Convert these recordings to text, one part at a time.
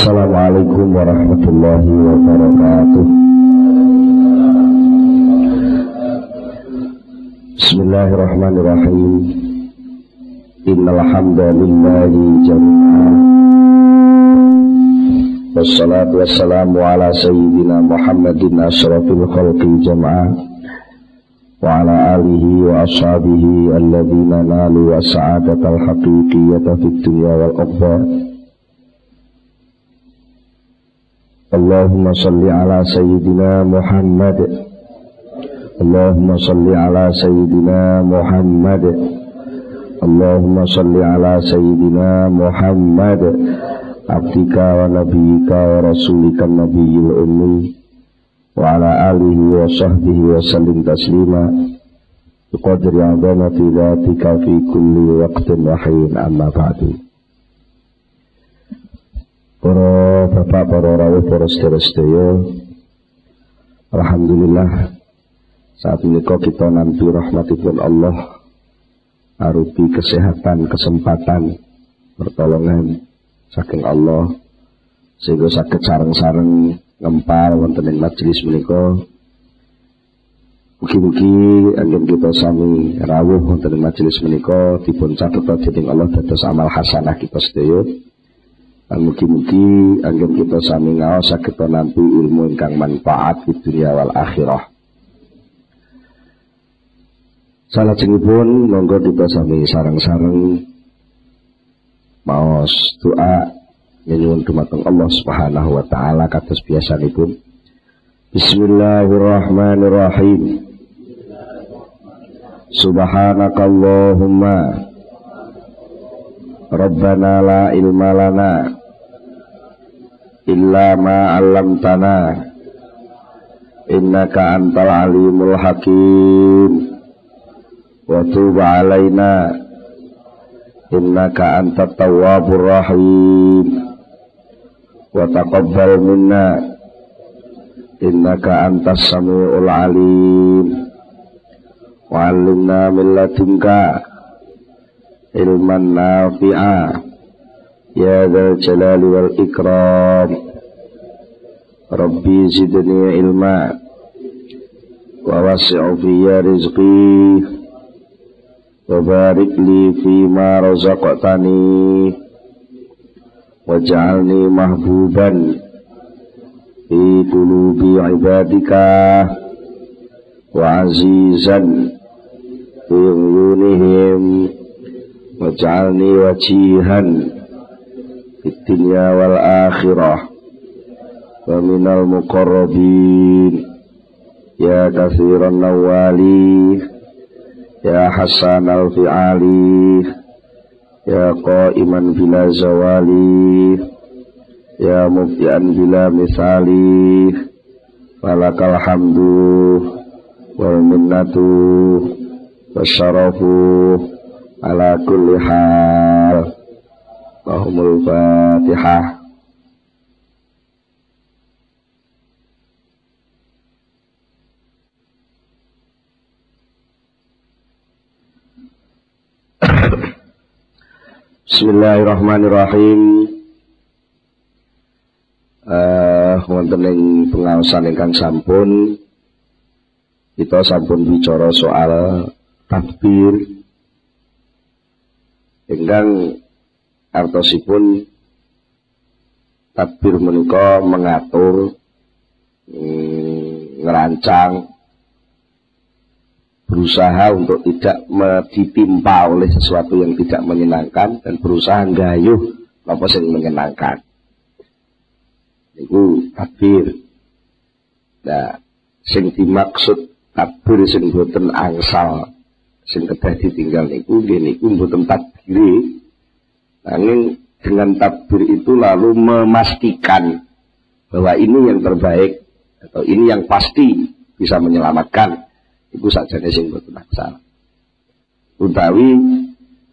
Assalamualaikum warahmatullahi wabarakatuh. Bismillahirrahmanirrahim. Innal hamdalillahi Wassalatu wassalamu ala sayyidina Muhammadin asrafil khalqi jam'an Wa ala alihi wa ashabihi alladhina nalu wa sa'adatal haqiqiyata fid dunya wal ukhra اللهم صل على سيدنا محمد اللهم صل على سيدنا محمد اللهم صل على سيدنا محمد عبدك ونبيك ورسولك النبي الأمي وعلى آله وصحبه وسلم تسليما بقدر عظمة ذاتك في كل وقت وحين أما بعد para bapak, para rawuh, para sedherek Alhamdulillah saat ini kok kita nanti rahmatipun Allah arupi kesehatan, kesempatan, pertolongan saking Allah. Sehingga sakit sareng-sareng ngempal wonten ing majelis menika. Mugi-mugi angin kita sami rawuh wonten majelis menika dipun catet dening Allah dados amal hasanah kita sedaya Mugi-mugi angin kita sami ngaos kita nanti ilmu ingkang manfaat di dunia wal akhirah. Salah pun monggo kita sami sarang-sarang maos doa nyuwun dumateng Allah Subhanahu wa taala kados biasanipun. Bismillahirrahmanirrahim. Subhanakallahumma Rabbana la ilma lana illa ma 'allamtana. Innaka antal alimul hakim. Wa tub 'alaina innaka antat tawwabur rahim. Wa taqabbal minna. Innaka antas samiul alim. Wa 'allimna min ladunka. Ilman nafi'a يا ذا الجلال والإكرام ربي زدني علما ووسع في رزقي وبارك لي فيما رزقتني واجعلني محبوبا في قلوب عبادك وعزيزا في عيونهم واجعلني وجيها في الدنيا والآخرة ومن المقربين يا كثير النوالي يا حسان الفعال يا قائما بلا زوال يا مبدئا بلا مثال فلك الحمد والمنة والشرف على كل حال Allahumul Fatihah Bismillahirrahmanirrahim. Uh, wonten ing pengaosan ingkang sampun. Kita sampun bicara soal takbir. Ingkang artosipun takbir menika mengatur mm, ngerancang berusaha untuk tidak ditimpa oleh sesuatu yang tidak menyenangkan dan berusaha gayuh apa yang menyenangkan. Itu takbir. Nah, sing dimaksud takbir sing boten angsal sing kedah ditinggal niku nggih niku boten takbir Namun dengan takbir itu lalu memastikan bahwa ini yang terbaik atau ini yang pasti bisa menyelamatkan itu saja sing boten. Utawi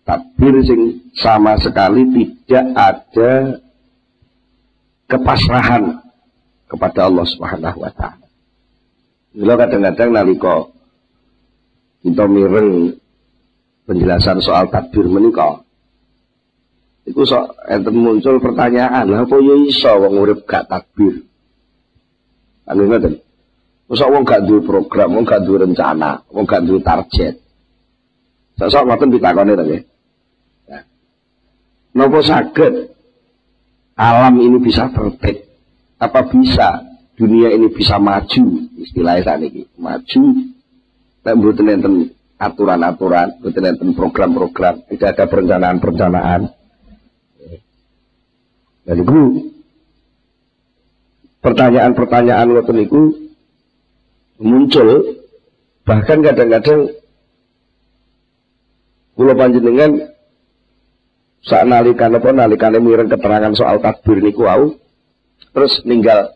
takbir sing sama sekali tidak ada kepasrahan kepada Allah Subhanahu wa taala. Mila kadang-kadang nalika kita mireng penjelasan soal takbir menikah Iku sok enten muncul pertanyaan, apa ya iso wong urip gak takbir? Anu ngoten. Mosok wong gak duwe program, wong gak duwe rencana, wong gak duwe target. Sok-sok ngoten ditakoni to nggih. Ya. Napa saged alam ini bisa tertib? Apa bisa dunia ini bisa maju? Istilahnya saat ini, maju. Nek mboten enten aturan-aturan, mboten enten program-program, tidak ada perencanaan-perencanaan. Dan itu pertanyaan-pertanyaan waktu itu muncul. Bahkan kadang-kadang kula panjenengan saat nalikan apa nalikane mireng keterangan soal takbir niku wau terus ninggal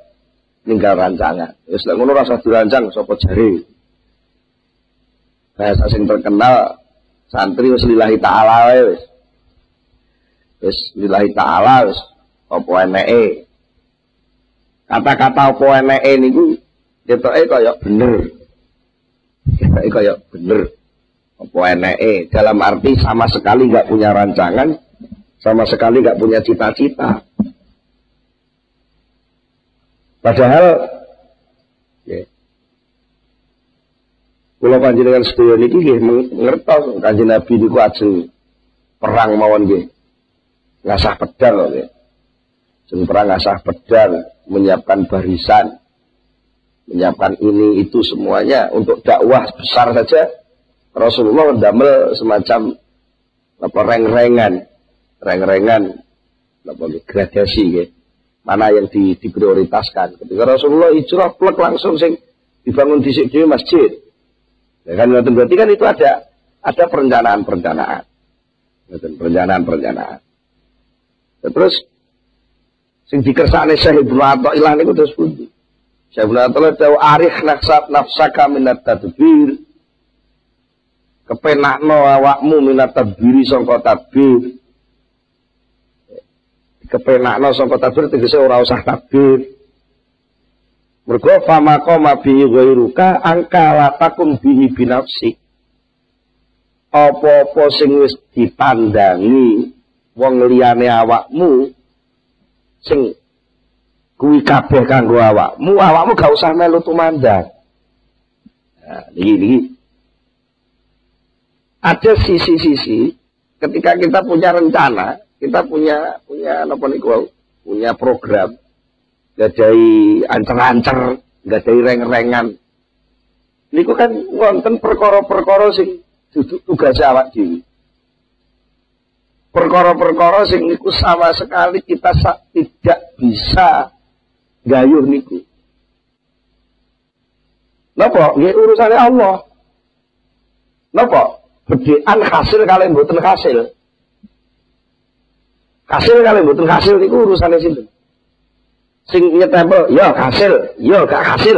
ninggal rancangan. Wis lek ngono rasa dirancang sapa jare? Bahasa sing terkenal santri wis lillahi taala wis. Wis lillahi taala wis apa eneke kata-kata apa eneke niku ketoke kaya bener. Ketoke kaya bener. Apa eneke dalam arti sama sekali nggak punya rancangan sama sekali nggak punya cita-cita. Padahal ya, Kula panjenengan sedaya niki nggih ngertos Kanjeng Nabi niku ajeng perang mawon nggih. Ngasah pedang. Sing perang ngasah pedang, menyiapkan barisan, menyiapkan ini itu semuanya untuk dakwah besar saja. Rasulullah mendamel semacam apa reng-rengan, reng-rengan apa gradasi ya. Mana yang di, diprioritaskan. Ketika Rasulullah hijrah plek langsung sing dibangun di sini masjid. Ya kan berarti kan itu ada ada perencanaan-perencanaan. Perencanaan-perencanaan. Terus sing dikersane Syekh Ibnu Athaillah niku terus pundi? Syekh Ibnu Athaillah tahu arif nafsat nafsaka minat tadbir. Kepenakno awakmu minat tadbiri sangka tadbir. Kepenakno sangka tadbir tegese ora usah tadbir. Mergo fama qoma bi ghairuka angka latakum bihi binafsi. Apa-apa sing wis ditandangi wong liyane awakmu sing kuwi kabeh kanggo awakmu, awakmu gak usah melu tumandang. Nah, niki niki. Ada sisi-sisi ketika kita punya rencana, kita punya punya apa niku punya program, gadai ancer-ancer, gadai reng-rengan. Niku kan wonten perkara-perkara sing duduk tugas awak dhewe perkara-perkara sing niku sama sekali kita tidak bisa gayuh niku. Napa? Nggih urusane Allah. Napa? Bedean hasil kalian mboten hasil. Hasil kalian mboten hasil niku urusane sinten? Sing nyetempel, ya hasil, ya gak hasil.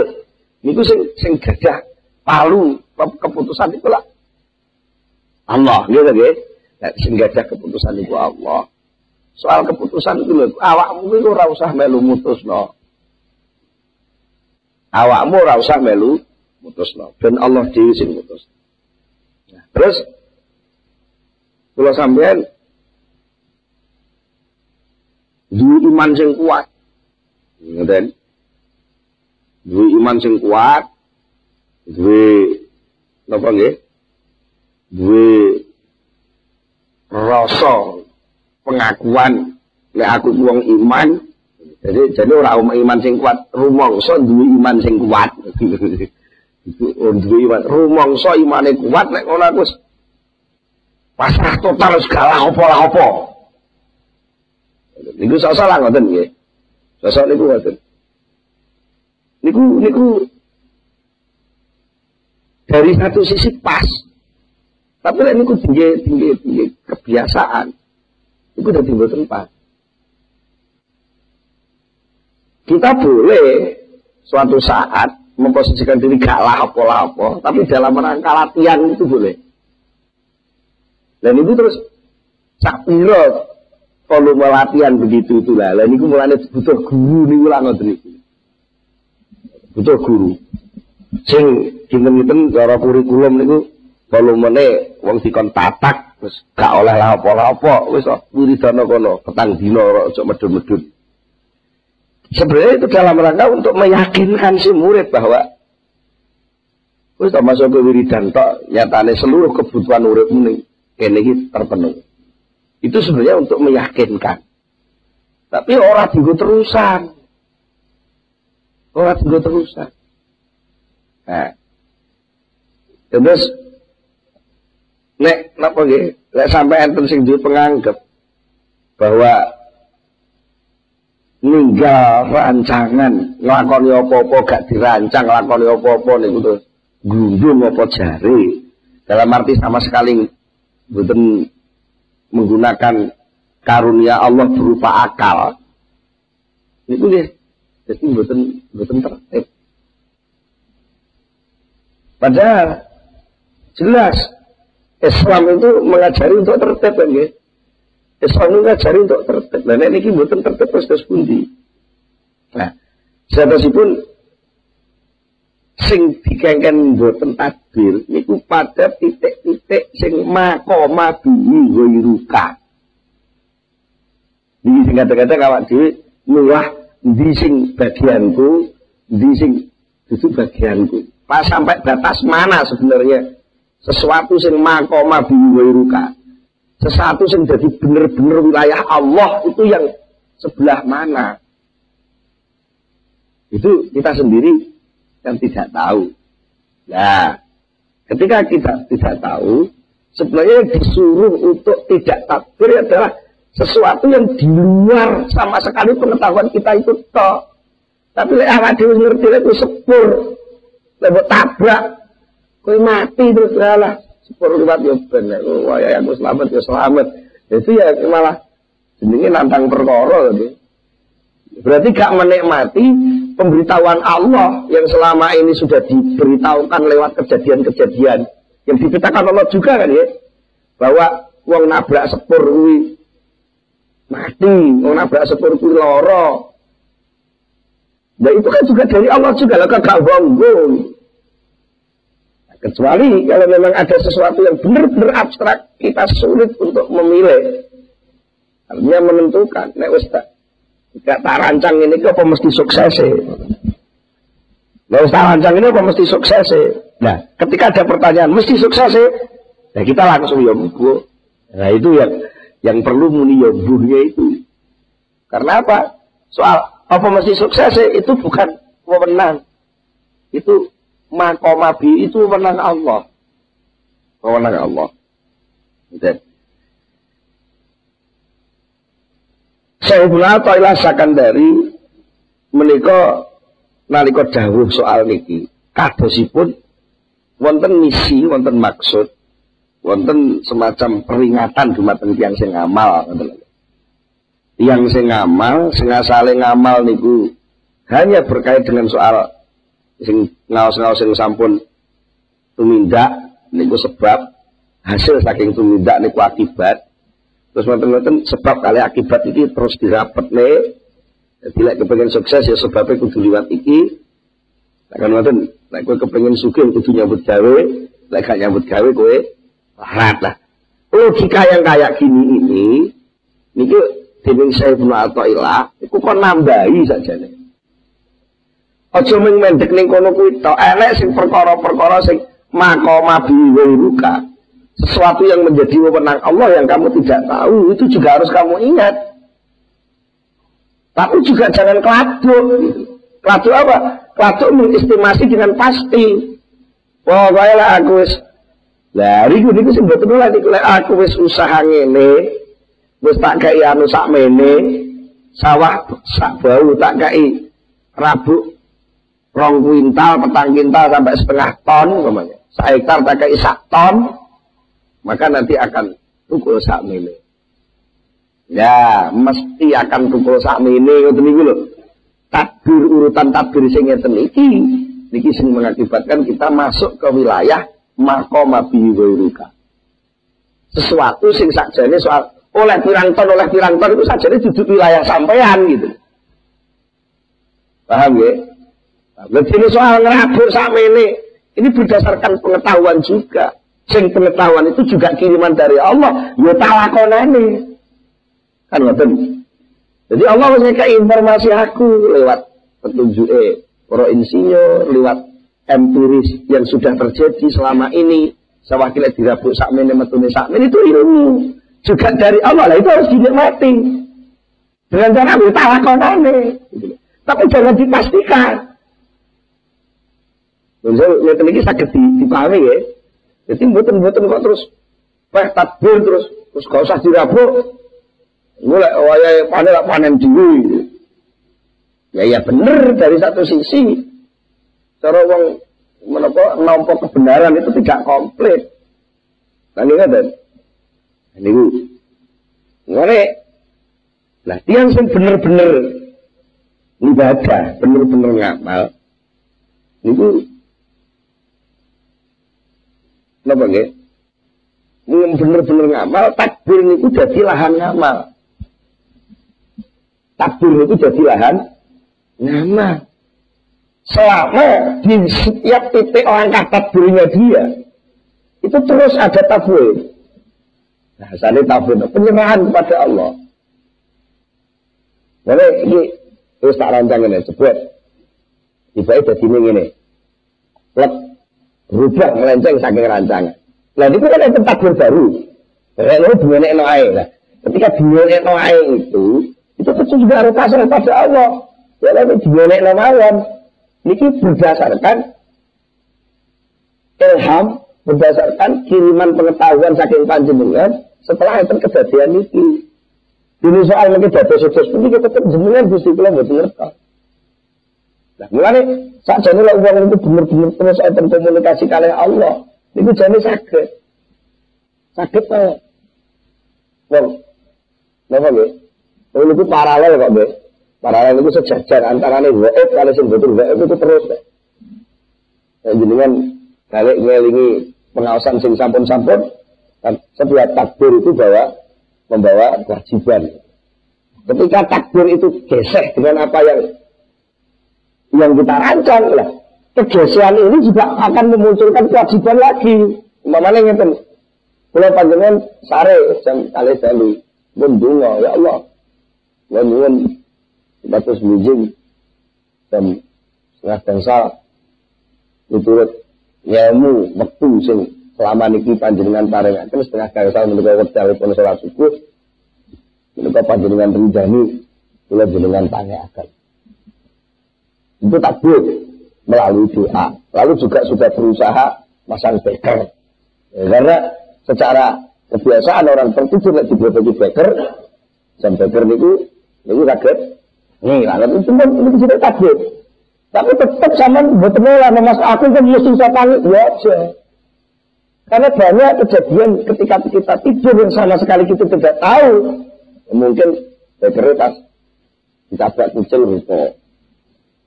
Niku sing sing gadah palu keputusan itu lah. Allah, nggih sing ada keputusan itu Allah. Soal keputusan itu lho, awakmu itu ora usah melu mutusno. Awakmu ora usah melu mutusno, ben Allah dhewe sing mutus. Nah, terus kula sampean duwe iman sing kuat. Ngoten. Duwe iman sing kuat, duwe napa nggih? Duwe rasa pengakuan. Nek aku wong iman jadi jadi orang iman sing kuat duwe iman sing kuat. Iman rumangsa imane kuat nek ngono aku pasrah total segala apa lah apa niku salah ngoten nggih. Sosok niku ngoten. Niku niku dari satu sisi pas tapi ini ku tinggi, tinggi, tinggi kebiasaan. Itu udah timbul tempat. Kita boleh suatu saat memposisikan diri gak lah apa-apa, tapi dalam rangka latihan itu boleh. Dan itu terus cak piro volume latihan begitu itulah. Lah niku mulane butuh guru niku lah ngoten niku. Butuh guru. Sing dinten-dinten cara kurikulum niku volumene wong dikon tatak Wis gak oleh lah apa-apa, wis wiridana kono, petang dina ora aja medhun-medhun. Sebenarnya itu dalam rangka untuk meyakinkan si murid bahwa wis tak masuk ke wiridan tok, nyatane seluruh kebutuhan uripmu ning kene iki terpenuhi. Itu sebenarnya untuk meyakinkan. Tapi orang tinggal terusan. Orang tinggal terusan. Nah. Terus nek napa nggih? Nek sampai enten sing duwe penganggep bahwa ninggal rancangan nglakoni apa-apa gak dirancang nglakoni apa-apa niku terus gundung apa jari. Dalam arti sama sekali mboten menggunakan karunia Allah berupa akal. Itu nggih. Jadi mboten mboten tertib. Padahal jelas Islam itu mengajari untuk tertib kan ya. Islam itu mengajari untuk tertib. Nah, ini buatan tertib terus pundi. Nah, pun sing dikengken buatan takbir niku pada titik-titik sing makoma bihi ghairuka. Iki sing kata-kata awak dhewe nulah di sing bagianku, di sing itu bagianku. Pas sampai batas mana sebenarnya sesuatu sing makoma biwairuka sesuatu sing jadi bener-bener wilayah Allah itu yang sebelah mana? Itu kita sendiri yang tidak tahu. Nah ketika kita tidak tahu sebenarnya disuruh untuk tidak takbir adalah sesuatu yang di luar sama sekali pengetahuan kita itu toh. Tapi lek awak dhewe ngerti itu sepur lek tabrak Kau mati terus lah. Sepuluh liwat ya bener. Wah ya aku selamat ya selamat. Itu ya malah jenenge nantang perkara gitu. Berarti gak menikmati pemberitahuan Allah yang selama ini sudah diberitahukan lewat kejadian-kejadian yang diberitakan Allah juga kan ya. Bahwa uang nabrak sepur kuwi mati, uang nabrak sepur kuwi loro. Nah itu kan juga dari Allah juga lah gak banggung. Kecuali kalau memang ada sesuatu yang benar-benar abstrak, kita sulit untuk memilih. Artinya menentukan. Nek Ustaz, tidak tak rancang ini apa mesti sukses Nek Ustaz rancang ini apa mesti sukses Nah, ketika ada pertanyaan, mesti sukses Nah, kita langsung ya bu. Nah, itu yang yang perlu muni ya itu. Karena apa? Soal apa mesti sukses itu bukan wewenang. Itu makomabi itu wewenang Allah. Wewenang Allah. Gitu. Saya pula Atailah Sakandari menika nalika dawuh soal niki kadosipun wonten misi, wonten maksud, wonten semacam peringatan dumateng tiyang sing ngamal Yang sing ngamal, sing asale ngamal niku hanya berkait dengan soal sing ngaos-ngaos sing sampun tumindak niku sebab hasil saking tumindak niku akibat. Terus ngoten-ngoten sebab kali akibat iki terus dirapetne jadi lek kepengen sukses ya sebabnya kudu liwat iki. Kan ngoten lek kowe kepengen sugih kudu nyambut gawe. Lek gak nyambut gawe kowe larat lah. Logika yang kayak gini ini niku dening saya pun atau ilah iku kok nambahi saja nih Aja mung mendek ning kono kuwi tok. Elek sing perkara-perkara sing makoma biwiruka. Sesuatu yang menjadi wewenang Allah yang kamu tidak tahu itu juga harus kamu ingat. Tapi juga jangan keladuk. Keladuk apa? Keladuk mengestimasi dengan pasti. Wah, lah aku wis lah riku niku sing mboten lha niku aku wis usaha ngene, wis tak kei anu sak mene, sawah sak bau tak kei rabuk rong kuintal, petang kintal sampai setengah ton, umpamanya. Sak hektar tak kayak sak ton, maka nanti akan tukul sak mili. Ya, mesti akan tukul sak mili, ngoten niku lho. Takbir urutan takbir sing iki niki sing mengakibatkan kita masuk ke wilayah makoma biwiruka. Sesuatu sing sakjane soal oleh pirang ton oleh pirang ton itu sajane duduk wilayah sampean gitu. Paham ya? Lebih soal ngerabur sama ini, ini berdasarkan pengetahuan juga. Sing pengetahuan itu juga kiriman dari Allah. Ya talakonane. Kan ngoten. Jadi Allah mesti informasi aku lewat petunjuk eh para insinyur, lewat empiris yang sudah terjadi selama ini. Sewakilnya dirabuk sakmene metune sakmene itu ilmu. Juga dari Allah lah itu harus dinikmati. Dengan cara ya talakonane. Tapi jangan dipastikan. Misal, lihat lagi sakit di, dipahami ya. Jadi mboten-mboten kok terus wah takbir terus terus gak usah dirabuk. Mulai wayahe panen panen dulu. Ya ya bener dari satu sisi. Cara wong menapa nampa kebenaran itu tidak komplit. Kan ingat Niku ngene lah tiang sing bener-bener ibadah, bener-bener ngamal. Niku Napa nggih? Mun bener-bener ngamal, takbir niku dadi lahan ngamal. Takbir niku dadi lahan ngamal. Selama di setiap titik langkah takbirnya dia, itu terus ada takbir. Nah, saya takbir, penyerahan kepada Allah. Jadi ini terus tak rancang ini, sebut. Tiba-tiba jadi ini, ini. Berubah melenceng saking rancangan. Nah itu kan ada takbir baru. Kayak lo duwene no ae lah. Ketika duwene no ae itu, itu tentu juga harus pasrah pada Allah. Ya duwene no mawon. Niki berdasarkan ilham, berdasarkan kiriman pengetahuan saking panjenengan setelah itu kejadian niki. Ini soal mungkin data sukses pun kita tetap jenengan gusti kula mboten ngerti. Mulane sakjane lek wong itu bener-bener terus enten komunikasi kali Allah, niku jane sakit. Sakit to. Wong. Nggih? Wong itu paralel kok, Nggih. Paralel itu sejajar antarane waib kali sing betul waib itu terus. Ya jenengan balik ngelingi pengawasan sing sampun-sampun setiap takbir itu bawa membawa kewajiban. Ketika takbir itu gesek dengan apa yang yang kita rancang lah. Kegeseran ini juga akan memunculkan kewajiban lagi. Mamane ngeten. Kula panjenengan sare jam kali dalu pun ya Allah. Kula nyuwun batas bijing dan setengah bangsa miturut ilmu waktu sing selama niki panjenengan paringaken setengah bangsa menika wekdal pun salat subuh menika panjenengan ridani kula jenengan akan itu takbir melalui doa. Lalu juga sudah berusaha masang beker. Ya, karena secara kebiasaan orang tertidur lagi dibuat beker, jam beker itu itu kaget. Nih, lalu itu pun itu sudah takbir. Tapi tetap sama betul lah, mas aku kan mesti tanya, ya aja. Karena banyak kejadian ketika kita tidur yang sama sekali kita tidak tahu. Mungkin bekernya pas ditabrak kucing rupa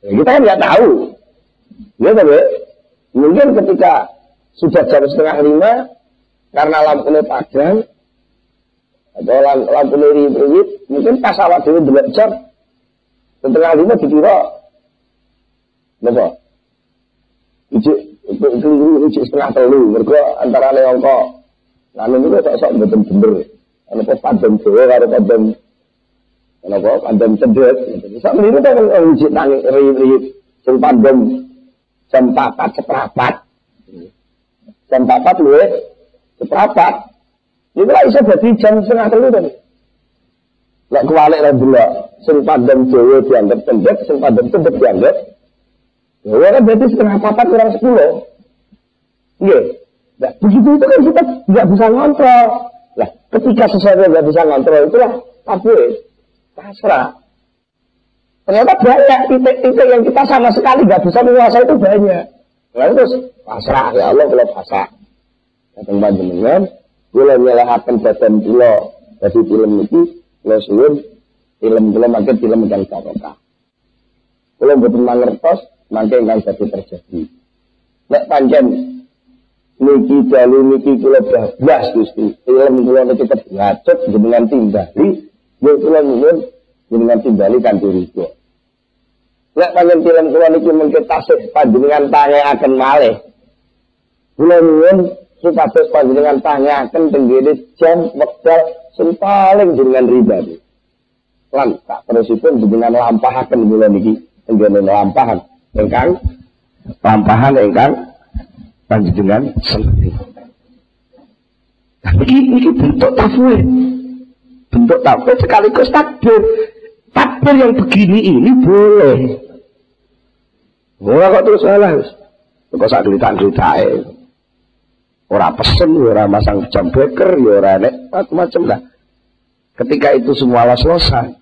Ya, kita kan nggak tahu. Ya, tapi mungkin ketika sudah jam setengah lima, karena lampunya padam, atau lampu riwit, mungkin pas awal dulu belajar, setengah lima dikira, apa? Itu ijik setengah telu, mereka antara leongko, lalu itu sok-sok betul-betul, apa padam jawa, karo padam Kenapa? Pandem cedek. Bisa meniru kan wujud nangis riwit-riwit. Sing pandem jam seprapat. Jam papat luwe seprapat. Ini lah bisa jadi jam setengah telu kan. Lek kualik lah dulu. Sing pandem Jawa dianggap cedek, sing pandem cedek dianggap. Ya kan berarti setengah papat kurang sepuluh. Iya. Nah, begitu itu kan kita tidak bisa ngontrol. Lah, ketika sesuatu tidak bisa ngontrol itulah apa pasrah. Ternyata banyak titik-titik yang kita sama sekali nggak bisa menguasai itu banyak. Lalu terus pasrah ya Allah kalau pasrah. Datang panjenengan, kula nyalahaken badan kula dari film itu, kula suwun film kula makin film yang barokah. Kula mboten mangertos mangke ingkang dadi terjadi. Nek panjen niki dalu niki kula bablas Gusti. Film kula niki kebacut jenengan timbali Ya kula nyuwun jenengan timbali kanthi ridho. Nek panjen film kula niki mungkin tasih panjenengan akan malih. Kula nyuwun supados panjenengan tanyaken tenggene jam wekdal sing paling jenengan ridani. Lan tak terusipun jenengan lampahaken mula niki tenggene lampahan ingkang lampahan ingkang panjenengan seneng. Ini, ini bentuk tafwid. Bentuk tafwid sekaligus takbir. Takbir yang begini ini boleh. Ora kok terus salah. Kok sak gelitak-gelitake. Ora pesen, ora masang jam beker, ya ora nek macam-macam lah. Ketika itu semua selesai,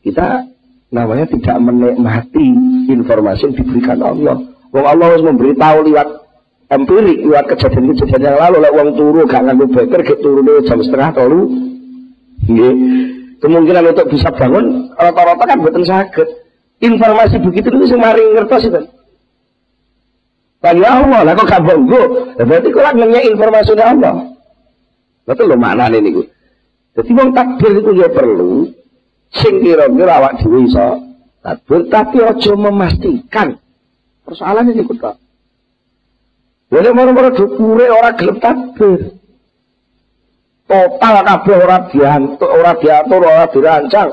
kita namanya tidak menikmati informasi yang diberikan Allah. Wong Allah harus memberitahu lewat empirik, lewat kejadian-kejadian yang lalu, lewat uang turu, gak nganggo beker, ke turu jam setengah tolu. Kemungkinan untuk bisa bangun rata-rata kan betul sakit. Informasi begitu itu sing mari ngertos itu. Bagi Allah, lah kok gak bonggo. Berarti kok nanya informasi Allah. Betul mana ini gue. Jadi wong takbir itu ya perlu sing kira-kira awak dhewe takbir tapi aja memastikan. Persoalannya niku tok. Wene moro-moro dukure ora gelem takbir. Total kabeh ora diantuk, ora diatur, ora dirancang.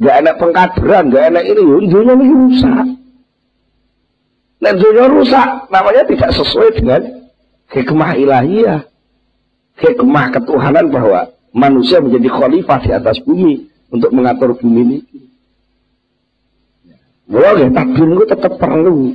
Gak enak pengkaderan, gak enak ini, dunia ini rusak. Dan dunia rusak, namanya tidak sesuai dengan hikmah ilahiyah. Hikmah ketuhanan bahwa manusia menjadi khalifah di atas bumi untuk mengatur bumi ini. Boleh, takdir itu tetap perlu.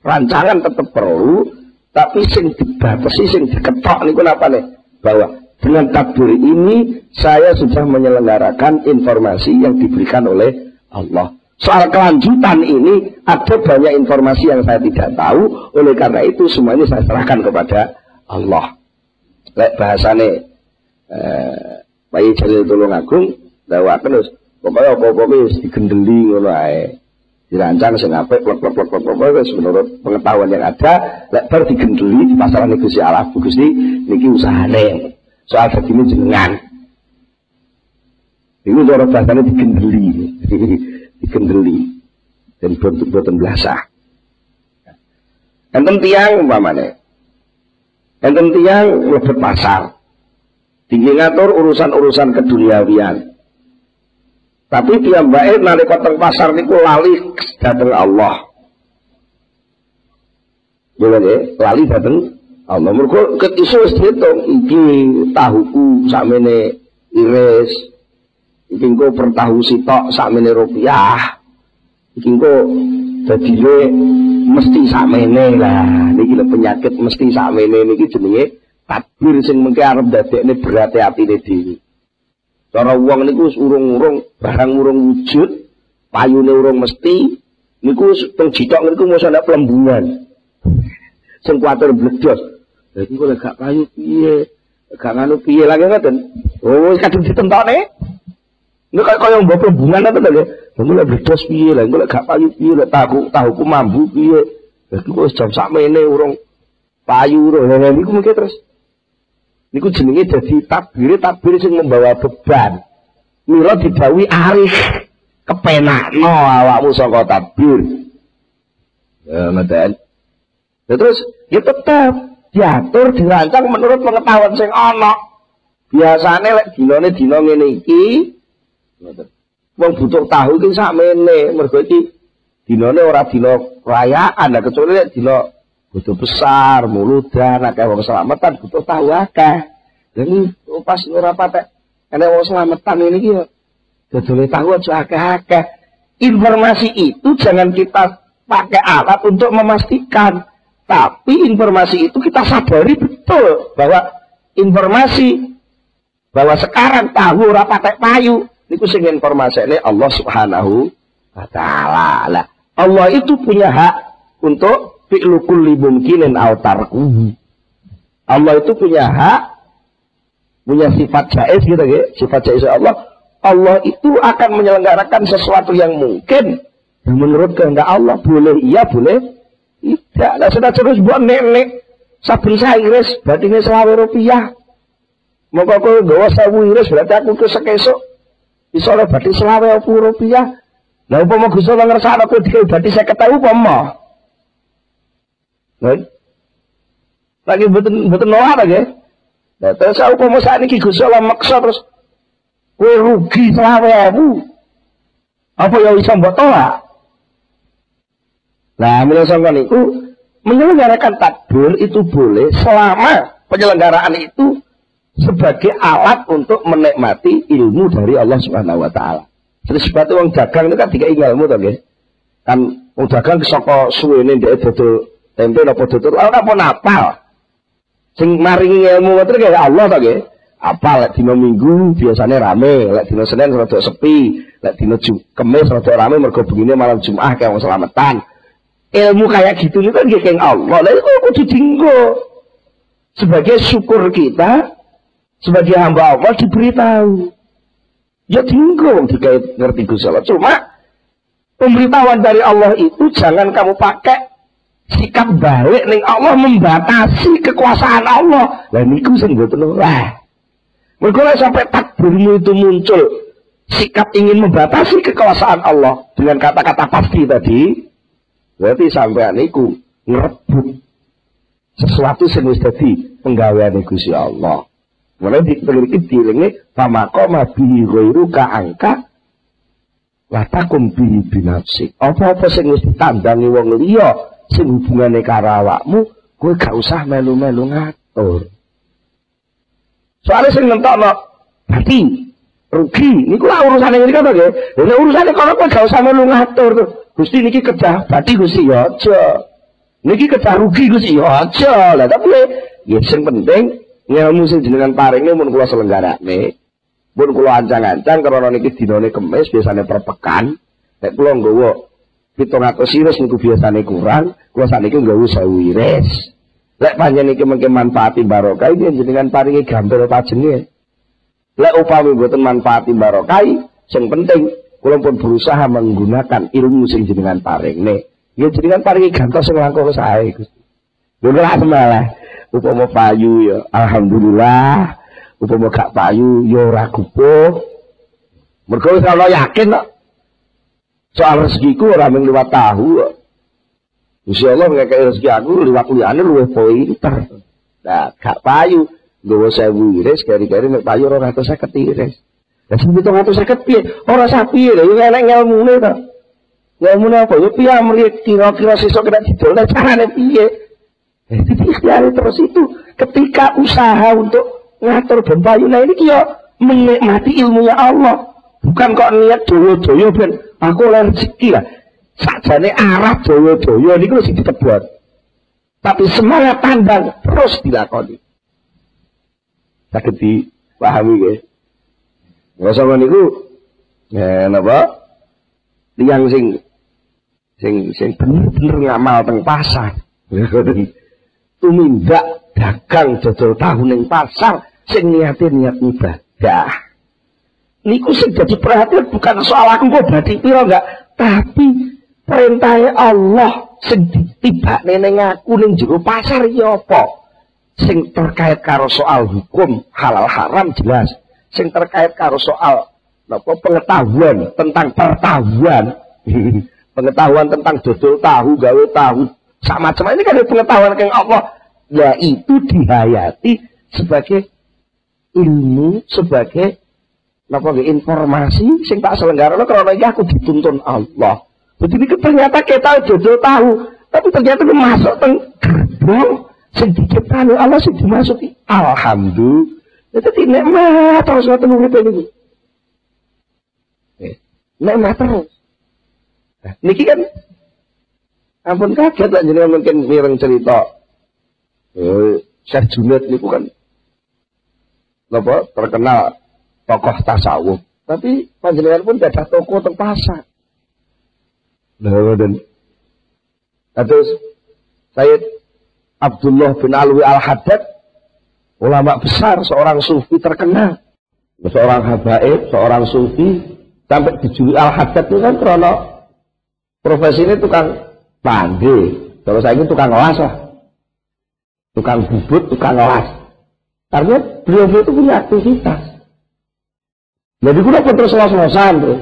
Rancangan tetap perlu, tapi sing dibatasi, sing diketok niku apa nih? Bahwa dengan takdir ini saya sudah menyelenggarakan informasi yang diberikan oleh Allah. Soal kelanjutan ini ada banyak informasi yang saya tidak tahu. Oleh karena itu semuanya saya serahkan kepada Allah. Lek bahasane eh, Bayi Jalil Tulung Agung dawakan terus pokoknya apa-apa digendeli ngono. Dirancang sing apik plek plek plek plek menurut pengetahuan yang ada lek bar digendeli di pasaran Gusti Allah Gusti niki usahane. Soal begini jenengan. Ini orang bahasanya digendeli. dikendeli dan boten belasah. Enten tiang umpamane. Enten tiang lebet pasar. Tinggi ngatur urusan-urusan keduniawian. Tapi dia baik nalika teng pasar niku lali dateng Allah. Ya, lali dateng Allah. Mergo ketisu wis diitung iki tahuku sakmene iris, iki engko per tahu sitok sakmene rupiah iki engko dadine mesti sakmene lah. Niki lho penyakit mesti sakmene niki jenenge takbir sing mengke arep dadekne berat atine dhewe. Cara wong niku urung-urung barang urung wujud payune urung mesti niku teng jitok niku mesti ana pelembungan sing kuwatir bledos dadi kok gak payu piye gak nganu piye lagi ngoten oh kadung ditentone ini kayak kaya mbok hubungan apa to, Engko lek bledos piye engko lek gak payu piye lek tahu tahuku mambu piye. Lha wis jam sakmene urung payu urung. Lah niku mungkin terus niku jenenge dadi takbir takbir sing membawa beban. Mila didawi arif kepenakno awakmu saka takbir. Ya meten. Ya terus ya tetap diatur dirancang menurut pengetahuan sing ana. Biasane lek dinane dina ngene iki Wong butuh tahu iki sakmene, mergo iki dinane ora dina rayaan, lah kecuali nek dina butuh besar, muludan, akeh wong selamatan butuh tahu akeh. Jadi pas ora patek ana wong selamatan ini iki dodole tahu aja akeh-akeh. Informasi itu jangan kita pakai alat untuk memastikan. Tapi informasi itu kita sadari betul bahwa informasi bahwa sekarang tahu ora pakai payu Niku sing informasikne Allah Subhanahu wa taala. Lah, Allah itu punya hak untuk fi'lu kulli mungkinin aw tarkuhu. Allah itu punya hak punya sifat jaiz gitu ya, sifat jaiz Allah. Allah itu akan menyelenggarakan sesuatu yang mungkin menurut kehendak Allah boleh iya boleh tidak. Lah sudah terus buat nenek saben berarti ini selawe rupiah. Mau kau gawa sawu iris berarti aku kesek-esok Iso oleh bathi selawe puluh rupiah. Lah upama Gusti Allah ngersakno kowe dikai bathi 50.000 upama. Lha Lagi betul betul nolak lagi. Nah, terus aku mau saat ini Allah maksa terus kue rugi selawe Apa yang bisa mbok tolak? Nah, menurut sampean itu menyelenggarakan takbir itu boleh selama penyelenggaraan itu sebagai alat untuk menikmati ilmu dari Allah Subhanahu wa taala. Terus sebatu wong dagang itu kan tiga ilmu to nggih. Kan wong dagang saka suwene ndek dodol tempe napa dodol ora apa napal. Sing maringi ilmu ngoten kaya Allah to nggih. Apa lek dina Minggu biasanya rame, lek dina Senin rada sepi, lek dina Kamis rada rame mergo begini malam Jumat kayak wong selamatan. Ilmu kayak gitu itu kan kayak Allah. Lah itu kudu dinggo. Sebagai syukur kita sebagai hamba Allah diberitahu. Ya dinggo dikait ngerti Gusti Allah. Cuma pemberitahuan dari Allah itu jangan kamu pakai sikap balik nih Allah membatasi kekuasaan Allah. Lah niku sing mboten ora. Mergo sampai takbirmu itu muncul sikap ingin membatasi kekuasaan Allah dengan kata-kata pasti tadi, berarti sampai niku ngerebut sesuatu sing wis dadi penggaweane Gusti Allah. Mulai di iki dilingi pamakoma bihi ghairu ka angka latakum bihi binafsi. Apa-apa sing wis ditandangi wong liya sing hubungane karo awakmu, gak usah melu-melu ngatur. Soalnya sing nentokno berarti rugi. Niku lah urusan ini kan nggih. Lha urusane kono kok gak usah melu ngatur tuh. Gusti niki kedah berarti Gusti ya aja. Niki kedah rugi Gusti ya aja. Lah tapi ya sing penting ilmu sing jenengan paringe mun kula selenggarane. Mun kula ancang-ancang karena niki dinane kemis biasanya per pekan. Nek kula nggawa 700 iris niku biasane kurang, kula sakniki nggawa 1000 iris. Lek panjenengan iki mengke manfaati barokah iki jenengan paringi gambar pajenge. Lek upami mboten manfaati barokah, sing penting kula pun berusaha menggunakan ilmu sing jenengan paringne. Ya jenengan paringi gantos sing langkung sae Gusti. Lho ora semalah. Upama payu ya alhamdulillah. Upama gak payu ya ora gupuh. Mergo wis yakin kok. Soal rezekiku ora mung liwat tahu kok. Gusti Allah ngekei rezeki aku liwat liyane luwih pinter. Nah, gak payu. Nggawa sewu iris, kari-kari nek payu ora atus seket iris. Lah sing pitung atus seket piye? Ora sak piye lho, enek ngelmune to. Ngelmune apa? Ya piye amri kira-kira sesuk kena didol carane piye? Eh, jadi ikhtiar terus itu ketika usaha untuk ngatur ben nah ini kyo menikmati ilmunya Allah. Bukan kok niat doyo-doyo ben aku oleh rezeki lah sakjane arah doyo-doyo niku sing ditebot. Tapi semangat pandang terus dilakoni. Saged dipahami nggih. Ya sama niku ya napa? Tiyang sing sing sing bener-bener ngamal teng pasar. Tumindak dagang dodol tahu ning pasar sing niate niat ibadah. Niku sing jadi perhatian bukan soal aku kok berarti piro enggak, tapi perintah Allah sing ditibakne ning aku ning pasar ya apa? Sing terkait karo soal hukum halal haram jelas. Sing terkait karo soal napa pengetahuan tentang pertahuan. pengetahuan tentang dodol tahu, gawe tahu, sama macam ini kan pengetahuan yang Allah. Ya itu dihayati sebagai ilmu, sebagai napa informasi sing tak selenggara karena aku dituntun Allah. Begitu ternyata kita jodoh tahu, tapi ternyata masuk teng gerbong sedikit kali Allah sih dimasuki. Alhamdulillah. Itu nikmat terus ngoten urip niku. Eh, nikmat terus. Nah, niki kan ampun kaget lah jadi mungkin mireng cerita. Eh, Syekh Junaid niku kan apa terkenal tokoh tasawuf. Tapi panjenengan pun tidak toko teng pasar. Dan terus Sayyid Abdullah bin Alwi Al-Haddad ulama besar seorang sufi terkenal. Seorang habaib seorang sufi sampai dijuluki Al-Haddad itu kan karena profesi ini tukang pandi kalau saya ini tukang las lah tukang bubut tukang las karena beliau itu punya aktivitas. Jadi kita pun terus los-losan tuh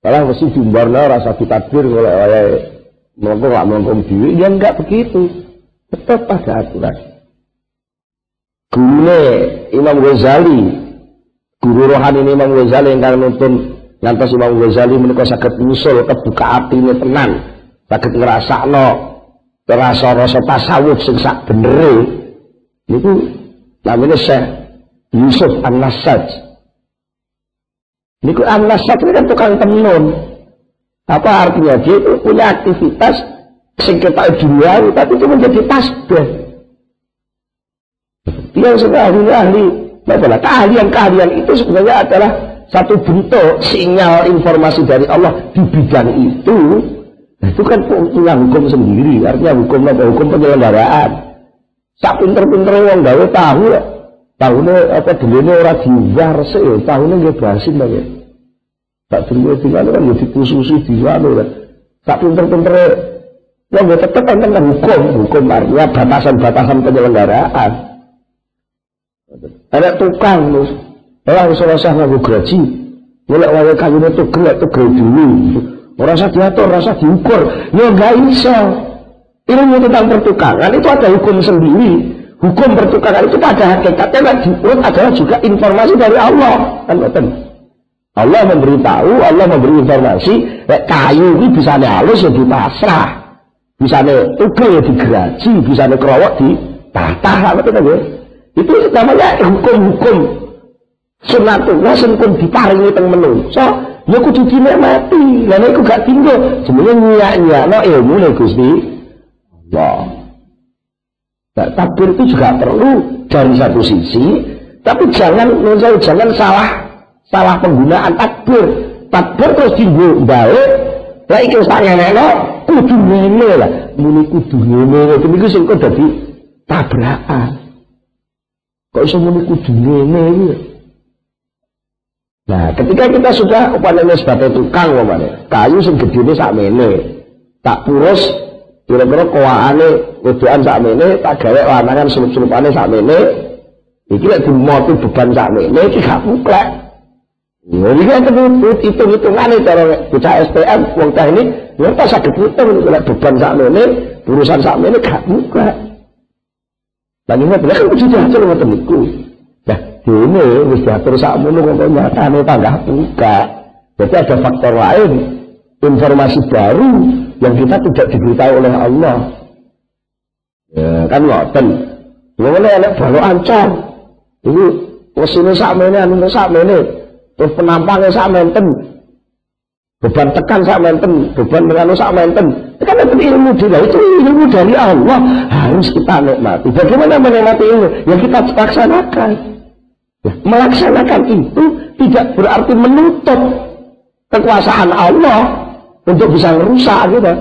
kalau mesti jumbarnya rasa ditadbir oleh oleh melengkung melengkung diri, ya enggak begitu. Tetap pada aturan. Gurune Imam Ghazali. Guru rohani Imam Ghazali yang nonton. Ngantos Imam Ghazali menika saged nyusul kebuka atine tenan. Saged ngrasakno rasa-rasa tasawuf sing sak benere niku namanya Syekh Yusuf An-Nasaj niku An-Nasaj kan tukang tenun. Apa artinya? Dia itu punya aktivitas sing kita duniawi tapi itu menjadi tasbih dia sudah ahli-ahli adalah keahlian-keahlian itu sebenarnya adalah satu bentuk sinyal informasi dari Allah di bidang itu. Nah, itu kan punya hukum sendiri. Artinya hukum apa? Hukum penyelenggaraan. Sak pinter-pinter yang gawe tahu ya. Tahunya apa dulu orang diwar sih tahunya gak basin ya. Tak dulu tinggal kan ya dikususi diwar kan sak pinter-pinter yang gak tetap kan hukum. Hukum artinya batasan-batasan penyelenggaraan ada tukang terus. Orang usah usah ngaku gaji. Mulai wae kayune gelek tuh dulu. Orang usah diatur, usah diukur. Ya enggak bisa. Ilmu tentang pertukangan itu ada hukum sendiri. Hukum pertukangan itu pada hakikatnya kan diurut adalah juga informasi dari Allah. Kan betul. Allah memberitahu, Allah memberi informasi, kayu ini bisa halus ya dipasrah. Bisa tugel ya digeraji, bisa kerowok di tata, betul kan ya? Itu namanya hukum-hukum. Sunatullah sing pun diparingi teng menungso. Ya kudu dinikmati. Lha nek gak tinggal jenenge nyiak-nyiakno ilmu nek Gusti? Allah nah, takbir itu juga perlu dari satu sisi tapi jangan menurut jangan salah salah penggunaan takbir. Takbir terus tinggal baik lah iki sak ngenekno kudu ngene lah. Muni kudu ngene iki sing kok dadi tabrakan Kok iso muni kudu ngene iki? Nah, ketika kita sudah umpamanya sebagai tukang umpamanya, kayu sing gedene sakmene, tak purus kira-kira kawaane wedokan sakmene, tak gawe lanangan sulup-sulupane sakmene, iki lek dimoti beban sakmene iki gak muklek. Ya iki kan hitung-hitungane cara bocah STM wong teknik, ya tak saged hitung lek beban sakmene, urusan sakmene gak muklek. Lan ini kan kudu diatur ngoten niku. Nah, dene wis diatur sakmono kok nyatane tanggah buka. Jadi ada faktor lain, informasi baru yang kita tidak diberitahu oleh Allah. Ya, kan ngoten. Ngono enak baru ancam. Ini mesine sakmene anu sakmene. Terus penampangnya sakmenten beban tekan sak menten, beban menganu sak menten. Kan itu ilmu dia, itu ilmu dari Allah harus kita nikmati. Bagaimana menikmati ilmu? Ya kita laksanakan. Ya, melaksanakan itu tidak berarti menutup kekuasaan Allah untuk bisa merusak gitu.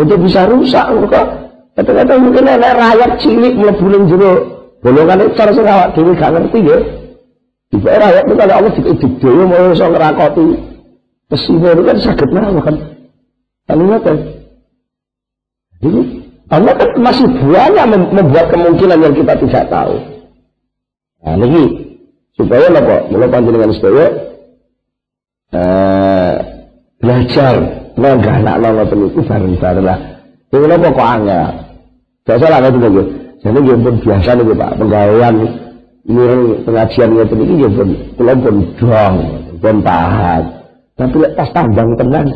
Untuk bisa rusak kok. Kata-kata mungkin ada rakyat cilik mlebu ning jero golongan itu cara sing awak dhewe gak ngerti ya. Tiba rakyat itu kalau Allah dikdikdewe mau iso ngerakoti Pesina itu kan sakit kan. Kalau kan. Jadi Allah kan masih banyak membuat kemungkinan yang kita tidak tahu. Nah, ini supaya apa? Mulai panjenengan supaya uh, belajar nggak anak nongol itu bareng-bareng lah. Ini apa kok angel? Gak salah kan itu Jadi dia pun biasa nih pak penggawaian ini pengajian itu ini dia pun pulau pun dong, pun tahan. Tapi lek pas tambang tenan,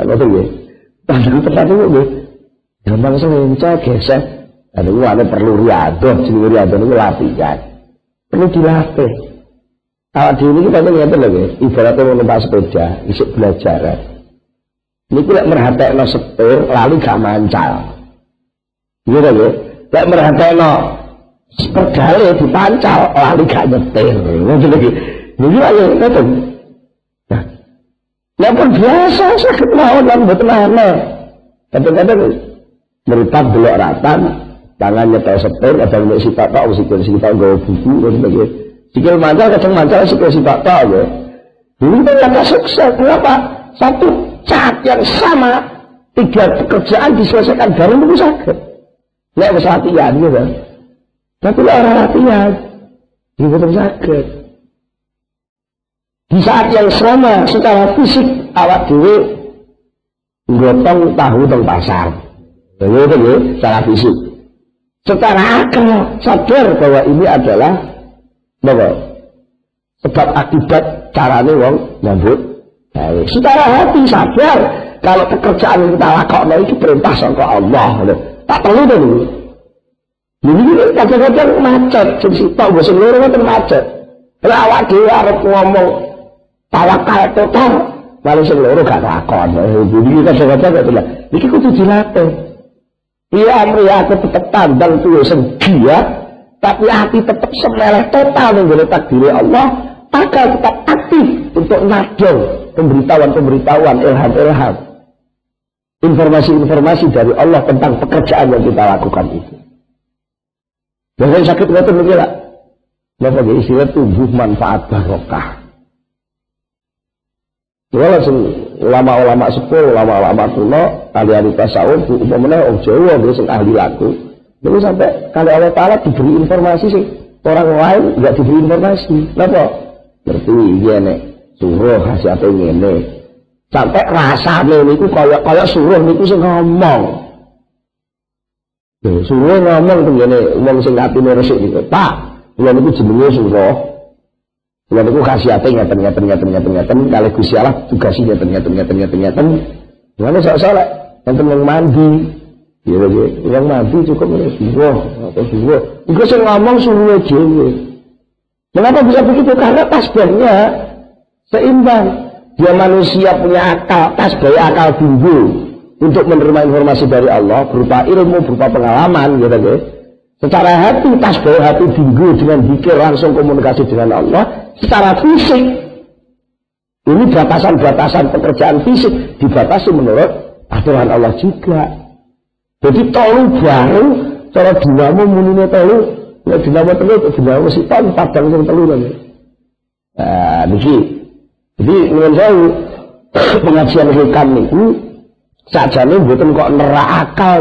apa tuh ya? Tambang tenan itu ya. Gampang selenca gesek. Dan itu ada perlu riado, jenis riado itu latihan. Perlu dilatih. Awak di ini kita ngerti lagi, ibaratnya mau numpak sepeda, belajar. Ini kita merhatiin setir, lalu gak mancal. Iya ya? Lek merhatiin sepedale dipancal, lalu gak nyetir. Ini lagi. Ini aja, ngerti. Ya pun biasa sakit mawon lan mboten aneh. Kadang-kadang meripat belok ratan, tangannya tahu setir, kadang nek si tak tahu sikil si tak gawe buku dan sebagainya. Sikil mancal kadang mancal sikil si tak tahu ya. Ini kan sukses. Kenapa? Satu cat yang sama, tiga pekerjaan diselesaikan bareng itu sakit. Nek wis latihan gitu. Tapi orang latihan, itu betul sakit. Di saat yang sama secara fisik awak dewe gotong tahu teng pasar. Lha itu ya secara fisik. secara akal sadar bahwa ini adalah bahwa sebab akibat carane wong nyambut baik. Secara hati sadar kalau pekerjaan yang kita lakukan itu perintah sangka Allah. Tak perlu dulu. Jadi ini kadang-kadang macet, sitok gue seluruh kan macet. Kalau awak dhewe arep ngomong tawakal total, malah seluruh gak lakon. Jadi kadang-kadang gak bilang, ini kudu dilatih. Iya amri aku tetap tandang tuh segia, tapi hati tetap semeleh total nih takdir Allah, maka tetap aktif untuk nadong pemberitahuan-pemberitahuan ilham-ilham informasi-informasi dari Allah tentang pekerjaan yang kita lakukan itu. Saya sakit nggak tuh lah. Nggak pakai istilah manfaat barokah. Kalau langsung ulama-ulama sepuluh, ulama-ulama kuno, ahli-ahli tasawuf, umpamanya orang Jawa, dia sing ahli laku. Lalu sampai kali Allah Ta'ala diberi informasi sih, orang lain nggak diberi informasi. Kenapa? Berarti iya nih, suruh apa ini. Sampai rasanya niku kaya kaya suruh niku sing ngomong. Suruh ngomong tuh gini, ngomong sing atine resik niku. Pak, kula niku jenenge suruh. Kula niku khasiate ngeten ngeten ngeten ngeten ngeten kalih Gusti Allah tugasi ngeten ngeten ngeten ngeten ngeten. Ngono sok saleh enten yang mandi. Ya ya, yang mandi cukup ya suruh atau suruh. Iku sing ngomong suruh dhewe. Mengapa bisa begitu? Karena tasbihnya seimbang. Dia manusia punya akal, tasbih akal tinggi untuk menerima informasi dari Allah berupa ilmu, berupa pengalaman, gitu gitu. Secara hati, tasbih hati tinggi dengan pikir langsung komunikasi dengan Allah. Secara fisik, ini batasan-batasan pekerjaan fisik dibatasi menurut aturan Allah juga. Jadi tolu baru, cara dinamo munine tolu, ya dinamo telu, dinamo siton, padang yang telu lagi. Nah, niki jadi menurut saya pengajian hikam itu saja nih buatan kok nerak akal.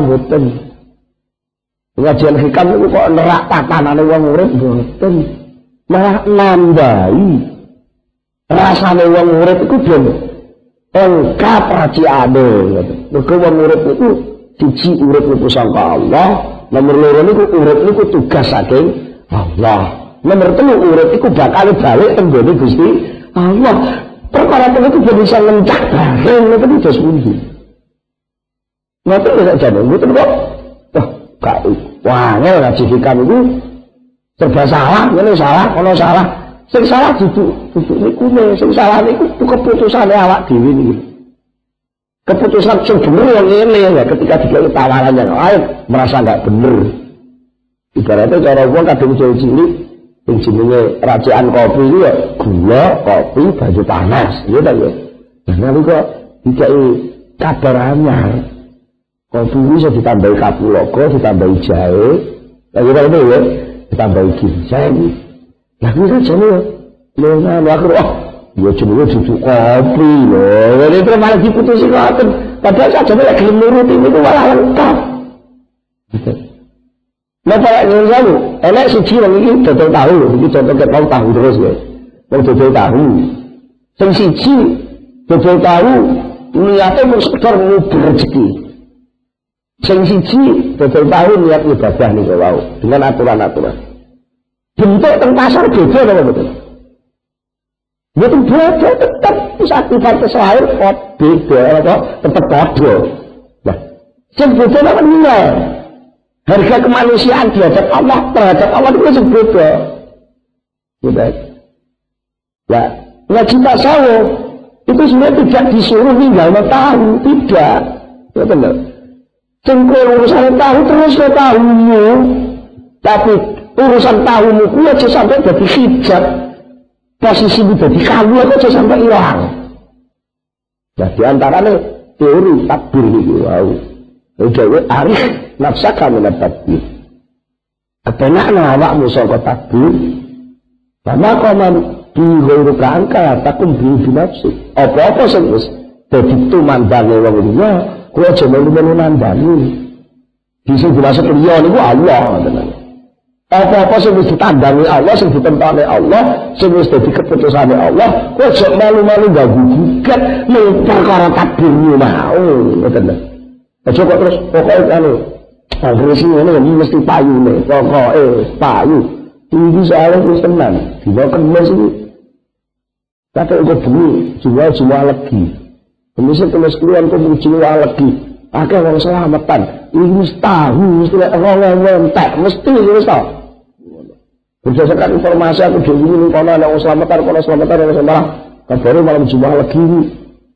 Pengajian hikam itu kok nerak tatanan uang urip buatan. Malah nambahi rasanya uang urip itu belum lengkap raciane gitu. Mergo wong urip itu siji urip niku sangka Allah, nomor loro niku urip niku tugas saking Allah. Nomor telu urip iku bakal balik tenggone Gusti Allah. Perkara itu dia bisa mencak bareng itu bisa pundi. Ngoten tidak jadi, ngoten kok. Wah, gak ngaji hikam itu serba salah, ngene salah, ono salah. Sing salah duduk, duduk niku sing salah niku keputusan awak dhewe niku. Keputusan sing bener yang ini ya ketika dikasih tawaran yang lain merasa nggak bener. Ibaratnya cara wong kadung cilik yang jenenge rajaan kopi itu ya gula, kopi, baju panas, gitu kan ya. Nah, nanti kok tidak kabar anyar. Kopi ini bisa ditambahi kapuloko, ditambahi jahe, lagi kan itu ya, ditambahi ginseng. Nah, ini kan jenis ya. Nah, nah, akhir, oh, ya jenenge duduk kopi loh. Jadi itu malah diputusin ngoten. Padahal saja lagi nuruti itu malah lengkap. Gitu. Nah, Nyun Sewu, enak siji wong iki dodol tahu, iki contoh ket mau tahu terus ya. Wong dodol tahu. Sing siji dodol tahu niate mung sekedar ngubur rezeki. Sing siji dodol tahu niat ibadah niku wau dengan aturan-aturan. Bentuk teng pasar beda apa betul? Betul beda tetap aktifat selain kok beda apa tetap padha. Nah, sing beda apa nilai? Harga kemanusiaan hadapan Allah terhadap Allah itu masih beda. Gitu. Ya, ngaji tasawuf itu sebenarnya tidak disuruh tinggal tahu, tidak. Ya benar. Cengkul urusan tahu terus ke tahumu, tapi urusan tahumu ku aja sampai jadi hijab. Posisi jadi kamu aja sampai hilang. Nah, di antaranya teori takbir itu, wow. Dewe arif nafsaka minat takbir. Kepenakna awakmu sangka takbir. Sama koman di ghairu angka takum bi binafsi. Apa-apa sing wis dadi tumandange wong liya, kuwi aja melu-melu nandani. Di sing dimaksud liya niku Allah. Apa-apa sing wis ditandangi Allah, sing ditentane Allah, sing wis dadi keputusane Allah, kuwi aja melu-melu ganggu gugat ning perkara takbirmu mau, ngoten lho. Aja kok terus pokoknya anu Akhirnya sih ini mesti payu nih, pokok eh payu. Tinggi soalnya terus tenang, tidak kemas ini. Kata itu bumi, jual-jual lagi. Kemas keluar kau jual lagi. Pakai orang selamatan. Ini mesti tahu, mesti lihat orang mentek, mesti ini tahu. Berdasarkan informasi aku dari ini, kalau ada orang selamatan, kalau selamatan, kalau selamatan, kabarnya malam jual lagi.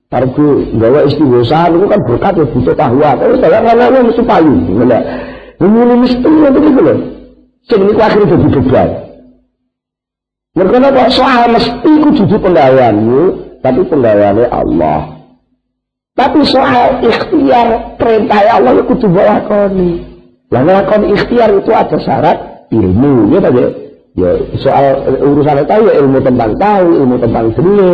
Kargo gawe istighosa itu kan berkat ya butuh tahwa. Kalau saya ngomongnya mesti payu. Ini mesti itu gitu loh. Sing niku akhirnya jadi beban. Apa soal mesti ku jadi penggawaanmu, tapi penggawaannya Allah. Tapi soal ikhtiar perintah Allah itu kudu lakoni. Lah lakoni ikhtiar itu ada syarat ilmu, ya tadi. Ya soal urusan itu ya ilmu tentang tahu, ilmu tentang dunia,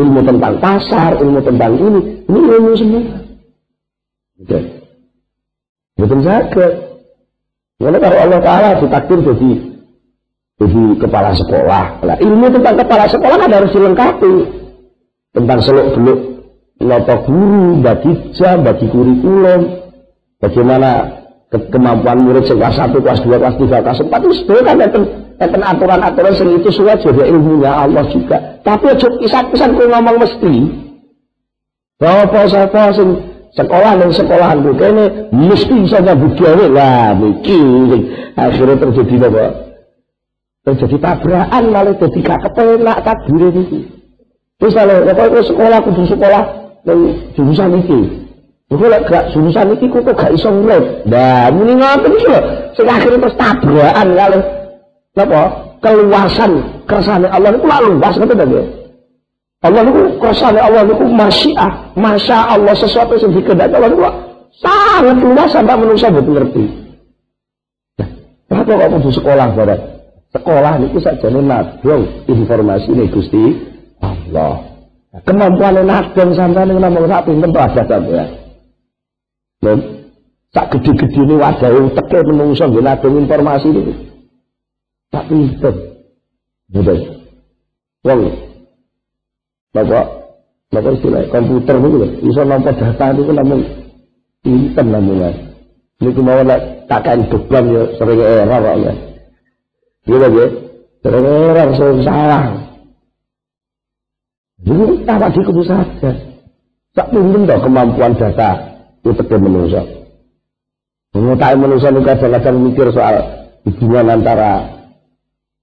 ilmu tentang pasar, ilmu tentang ini, ini ilmu semua. Gitu. Betul sakit. Karena kalau Allah Ta'ala ditakdir jadi jadi kepala sekolah. Nah, ilmu tentang kepala sekolah kan harus dilengkapi. Tentang seluk noto guru, bagi jam, bagi kurikulum, bagaimana ke kemampuan murid kelas 1, kelas 2, kelas 3, kelas 4 itu sebenarnya kan enten aturan-aturan sing itu sudah jadi ilmunya Allah juga. Tapi aja pisan-pisan kowe ngomong mesti. Apa-apa sing sekolah ning sekolahan ku kene mesti iso nyambut gawe lah niki akhirnya terjadi apa? Terjadi tabrakan malah jadi gak kepenak takdir niki. Terus kalau sekolah kudu sekolah ning jurusan iki. Iku lek gak jurusan iki kok gak iso urip. Nah, muni ngoten iki lho. Sing akhirnya terus tabrakan kalau Napa? Keluasan kersane Allah itu lalu luas kata tadi. Allah itu kersane Allah itu masyiah, masya Allah sesuatu yang dikehendaki Allah itu sangat luas sampai manusia betul ngerti. Kenapa kok kudu sekolah barat? Sekolah itu saja nih nadong informasi ini gusti Allah. Kemampuan nadong sampai nih ngomong sak pinter tuh ada sampai ya. Dan tak gede-gede ini wadah teke menungso nadong informasi ini tak pinter. Betul. Wong, bapak, bapak istilah komputer bisa nampak data itu namun pinter namanya. Ini cuma nak takkan beban ya sering error kok ya. Gitu ya, sering error, sering salah. Jadi apa di kudu saja. Tak pinter dong kemampuan data itu tegak manusia. Mengetahui manusia ini kadang-kadang mikir soal hubungan antara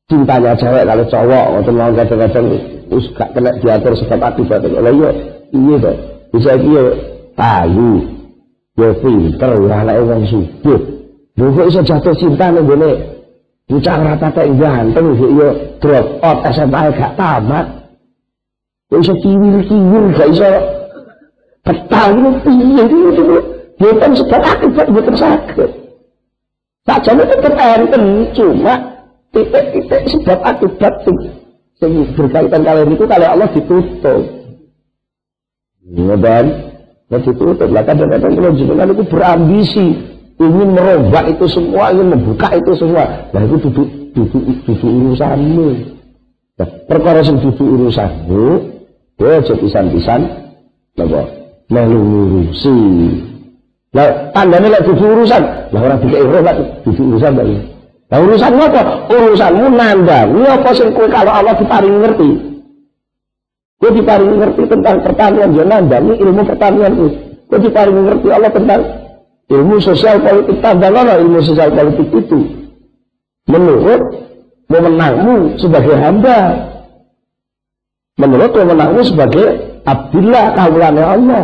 cintanya cewek kalau cowok atau mau kadang-kadang us gak kena diatur sebab akibat kalau iya iya tuh bisa iya payu ya pinter ya anak orang subuh lu kok bisa jatuh cinta nih gue Bocah rata kayak ganteng iya drop out SMA gak tamat gak bisa kiwil-kiwil gak bisa petang ini piye itu kan sebab akibat dia tersakit tak jadi tetap enten cuma titik-titik sebab akibat sing, sing berkaitan kalian itu kalau Allah ditutup. Ya dan, ya ditutup. Lah kadang-kadang kalau jenengan itu berambisi ingin merombak itu semua, ingin membuka itu semua. Nah itu duduk duduk duduk urusanmu. Nah, perkara sing duduk urusanmu, ya pisan-pisan napa melu ngurusi. Lah tandane lek duduk urusan, lah orang dikek roh duduk urusan lagi. Nah urusanmu apa? Urusanmu nandangi apa sing kowe kalau Allah diparingi ngerti. Kowe diparingi ngerti tentang pertanian, ya nandangi ilmu pertanian itu. Kowe diparingi ngerti Allah tentang ilmu sosial politik tandang ilmu sosial politik itu. Menurut memenangmu sebagai hamba. Menurut memenangmu sebagai Abdullah kaulannya Allah.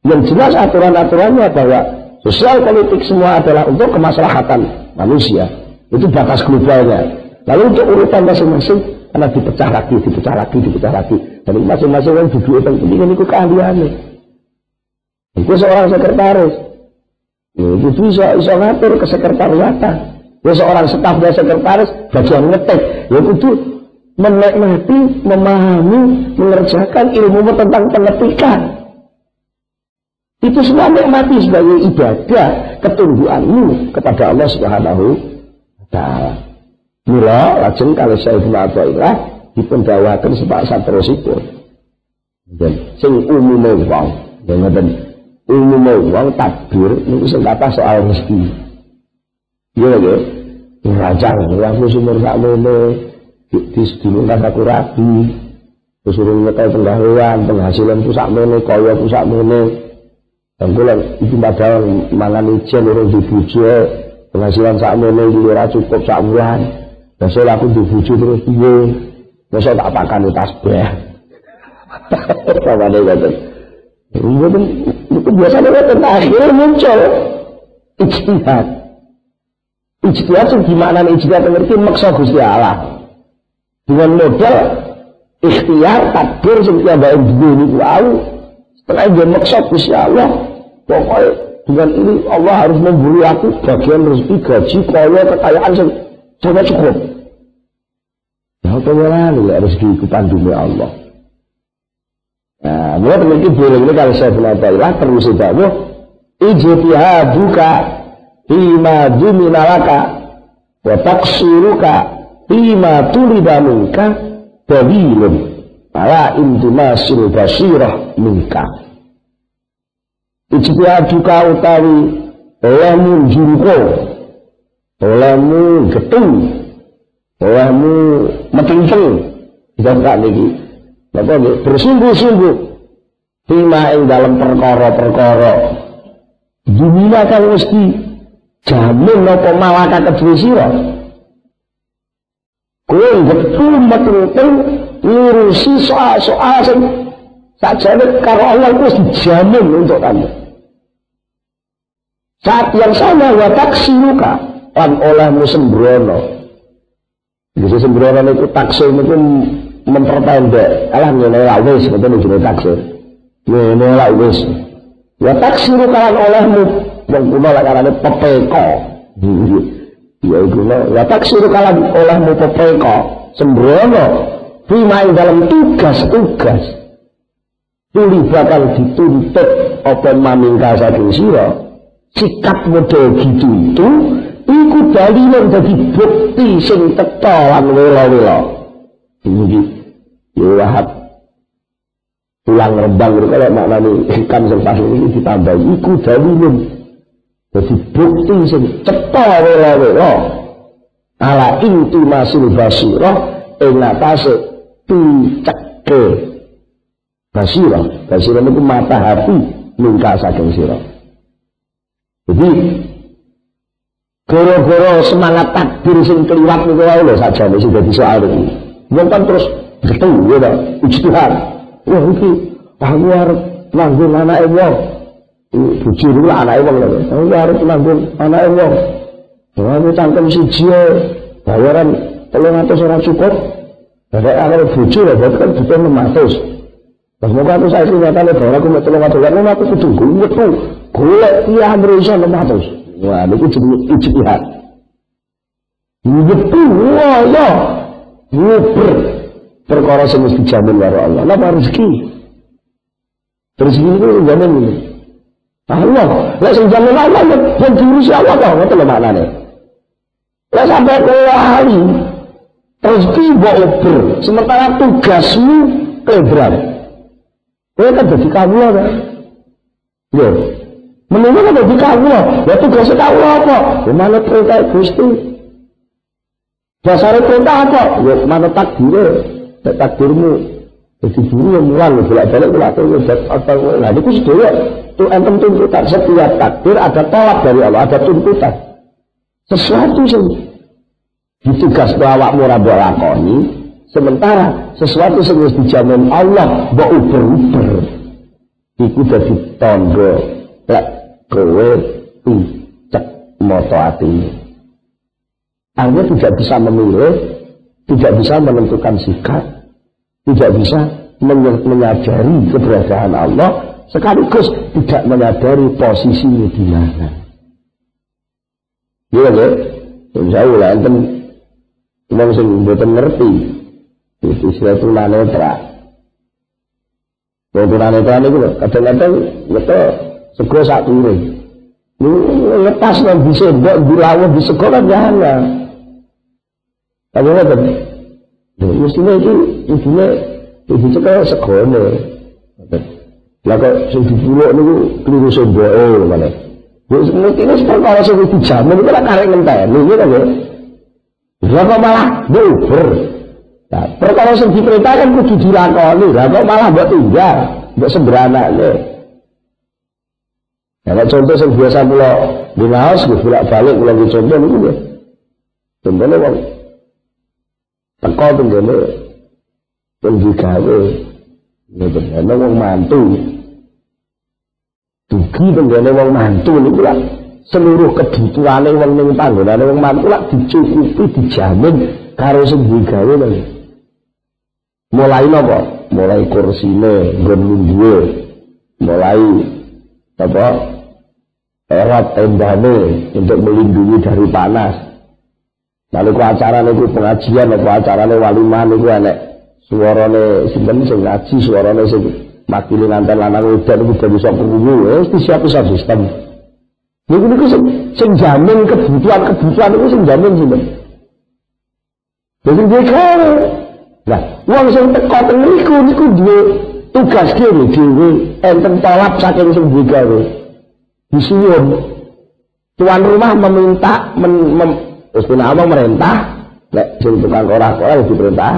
Yang jelas aturan-aturannya bahwa sosial politik semua adalah untuk kemaslahatan manusia. Itu batas globalnya. Lalu untuk urutan masing-masing karena dipecah lagi, dipecah lagi, dipecah lagi. Jadi masing-masing yang duduk itu ini itu keahliannya. Itu seorang sekretaris. Ya, itu bisa bisa ngatur ke sekretariatan. Ya seorang stafnya sekretaris bagian ngetik. Ya itu menikmati, memahami, mengerjakan ilmu tentang pengetikan. Itu semua nikmati sebagai ibadah ketungguanmu kepada Allah Subhanahu Ta'ala. Mula lajeng kalau saya Athaillah dipun dawaken sepak itu. Dan sing umume wong, dan ngoten umume wong takbir niku sing kata soal mesti. Iya ya. Rancang, aku sumur sak mene di sedulur aku rabi. Terus urung penggawean, penghasilan ku sak mene, kaya ku sak mene. Dan kula iki padahal mangan ijen urung dibujo, penghasilan sak mene iki ora cukup sak bulan. Besok aku dibujo terus piye? Besok tak pakan tasbih. Sama deh kata. Itu biasanya kata akhirnya muncul ijtihad. Ijtihad itu gimana ijtihad ngerti maksa Gusti Allah. Dengan modal ikhtiar takdir sing tiada duwe niku au. Setelah dia maksa Gusti Allah, pokoknya dengan ini Allah harus memberi aku bagian rezeki gaji kaya kekayaan sangat cukup. Ya apa ya rezeki ku pandune Allah. Nah, mulai teman boleh ini kalau saya punya Ta'ala perlu saya tahu ijtihaduka fima duminalaka wa taqsiruka fima tulida minka dalilun ala intimasil basirah minka. Ijtihaduka utawi olehmu jurko olehmu getung olehmu metingking kita buka niki? Bapak bersungguh-sungguh. Fima ing dalam perkara-perkara. Dunia kan mesti jamin apa malaka kedua sira. Kowe betul betul ngurusi soal-soal sing sakjane karo Allah wis dijamin untuk kamu. Saat yang sama wa taksiruka lan olehmu sembrono. Bisa sembrono niku taksir niku memperpendek. Alah ngene ra wis ngoten jenenge taksir. Ngene ra wis. Ya taksiru kalan olehmu yang kuno lah karena pepeko. Ya kuno. Ya taksiru kalan olehmu pepeko. Sembrono. Fima dalam tugas-tugas. Tuli bakal dituntut apa mamingka saking sira. Sikap model gitu itu iku dalil dadi bukti sing teka lan wela-wela. Ini ya wahab tulang rembang itu kalau maknanya hikam sing pas ini ditambah iku dalilun jadi bukti sing cetha wela-wela ala inti masil basirah ing atase piceke basirah basirah itu mata hati mingka saking sira. Jadi goro-goro semangat takdir sing keliwat niku wae lho sajane sing dadi soal iki wong kan terus ketemu ya ijtihad wah iki aku arep nanggung anake wong bojo niku anake wong lho aku arep nanggung anake wong aku cangkem siji bayaran 300 ora cukup Bapak kalau bojo ya berarti kan butuh 600 Mas moga aku saya ternyata nih bahwa aku mau tolong atau kan aku kudu gue tuh golek iya berusaha 600 wah itu jadi ijtihad wah ya nguber perkara sing mesti dijamin Allah. Napa rezeki? Rezeki itu jamin Allah, lek sing jamin Allah yang diurusi Allah kok ngoten lho maknane. Lek sampai lali rezeki mbok ober, sementara tugasmu kelebran. Kowe kan dadi kawula kan. Yo. Menunggu kan dadi kawula, ya tugasnya kawula apa? Ya mana perintah Gusti. Dasar perintah apa? Ya mana takdir takdirmu jadi guru yang mulang bolak balik bolak balik atau nah itu sedaya itu enten tuntutan. Setiap takdir ada tolak dari Allah ada tuntutan. Sesuatu yang ditugas ora mbok lakoni sementara sesuatu yang harus dijamin Allah mbok uber-uber. Iku dadi tangga lek kowe picek moto ati. Anda tidak bisa memilih tidak bisa menentukan sikap, tidak bisa menyadari keberadaan Allah, sekaligus tidak menyadari posisinya di mana. Iya ya, saya lah enten wong sing mboten ngerti istilah tunanetra. Wong tunanetra niku kadang-kadang ngeto sego sak turun. Lepas nang bisa mbok dilawuh di sekolah jangan. Tapi ngoten. Lho mestine iki ibune ibu cekel segone. Lah kok sing dipuluk niku kliru semboke mana. Wis ngerti wis perkara sing dijamin iku lak karek ngenteni iki kan ya. Lah kok malah bubar. Nah, perkara sing diperintahkan kudu dilakoni. Lah kok malah mbok tinggal, mbok semberanakne. Ya, contoh yang biasa pula di Laos, gue bolak-balik kula contoh niku ya. Contohnya teko tenggene pendigawe ngeten ana wong mantu. Dugi tenggene wong mantu niku lah seluruh kebutuhane wong ning panggonane wong mantu lah dicukupi dijamin karo sing digawe lho mulai napa? Mulai kursine nggon lungguhe mulai apa erat tendane untuk melindungi dari panas lalu ku acara niku pengajian apa acara walimah niku enek. Suarane sinten sing ngaji suarane sing makili nganten lanang wedok niku dadi sapa kuwi wis disiap sak sistem. Niku niku sing sing jamin kebutuhan-kebutuhan niku sing jamin sinten? Jadi dia kaya Nah, uang sing teko teng niku niku duwe tugas dhewe dhewe enten tolap saking sing digawe. Disuwun. Tuan rumah meminta men, mem, istilah apa merintah? Nek sing tukang ora-ora diperintah.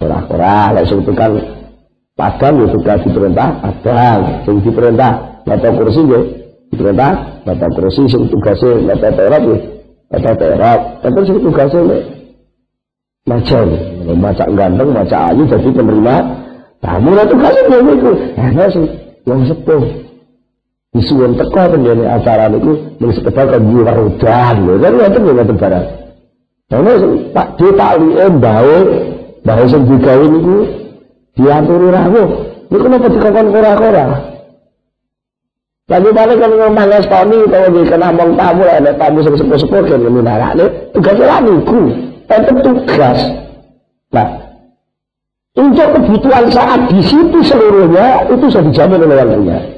Ora-ora lek sing tukang padang ya sudah diperintah. Padang sing diperintah nata kursi ya diperintah. Nata kursi sing tugasnya nata terap ya nata terap tapi sing tugasnya nek macam macam ganteng macam ayu jadi penerima tamu. Lah tugasnya ya itu sih yang sepuh disuwun teko penjene acara niku ning sekedar kanggo warudan lho kan ngoten lho ngoten barang. Ana Pak Di Pak Liye mbawe mbawe sing digawe niku diaturi rawuh. Niku napa dikon ora-ora. Lalu balik kan ngomong ngestoni kalau di kena mong tamu ada tamu sepuh sepuh kan ini narak nih tugasnya lah niku, itu tugas. Nah, untuk kebutuhan saat di situ seluruhnya itu sudah dijamin oleh yang.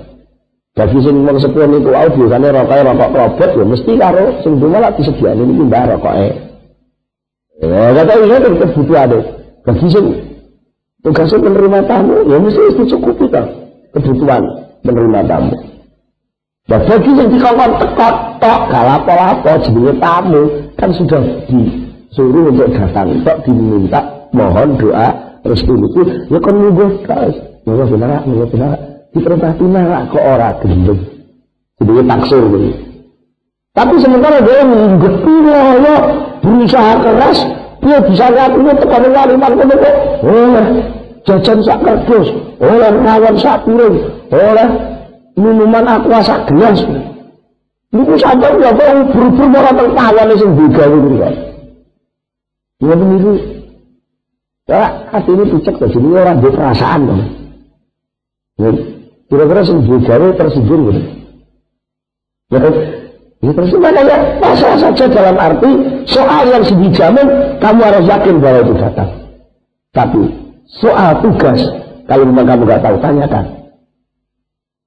Bagi sing wong sepuh niku wau biasane rokoke rokok robot ya mesti karo sing dungo lak disediani niku mbah rokoke. Ya kata iya kan kebutuhane. Bagi sing tugasnya menerima tamu ya mesti dicukupi ta kebutuhan menerima tamu. Nah, bagi yang dikongkon tekot tok gak lapo-lapo jenenge tamu kan sudah disuruh untuk datang tok diminta mohon doa restu itu ya kan nunggu guys. Ya benar, ya benar diperintah tunara kok ora gendeng? Jadi taksir gitu tapi sementara dia menggetu ya berusaha keras dia bisa ini tekan waliman kono kok oleh jajan sak kerdus oleh rawon sak piring oleh minuman aqua sak gelas. Niku sampai ya kok buru-buru ora teng tawane sing digawe ya niku. Ya hati ini dicek jadi orang berperasaan kan Kira-kira sing gawe tersinggung gitu. Ya, ya terus makanya pasrah saja dalam arti soal yang dijamin kamu harus yakin bahwa itu datang. Tapi soal tugas kalau memang kamu nggak tahu tanyakan.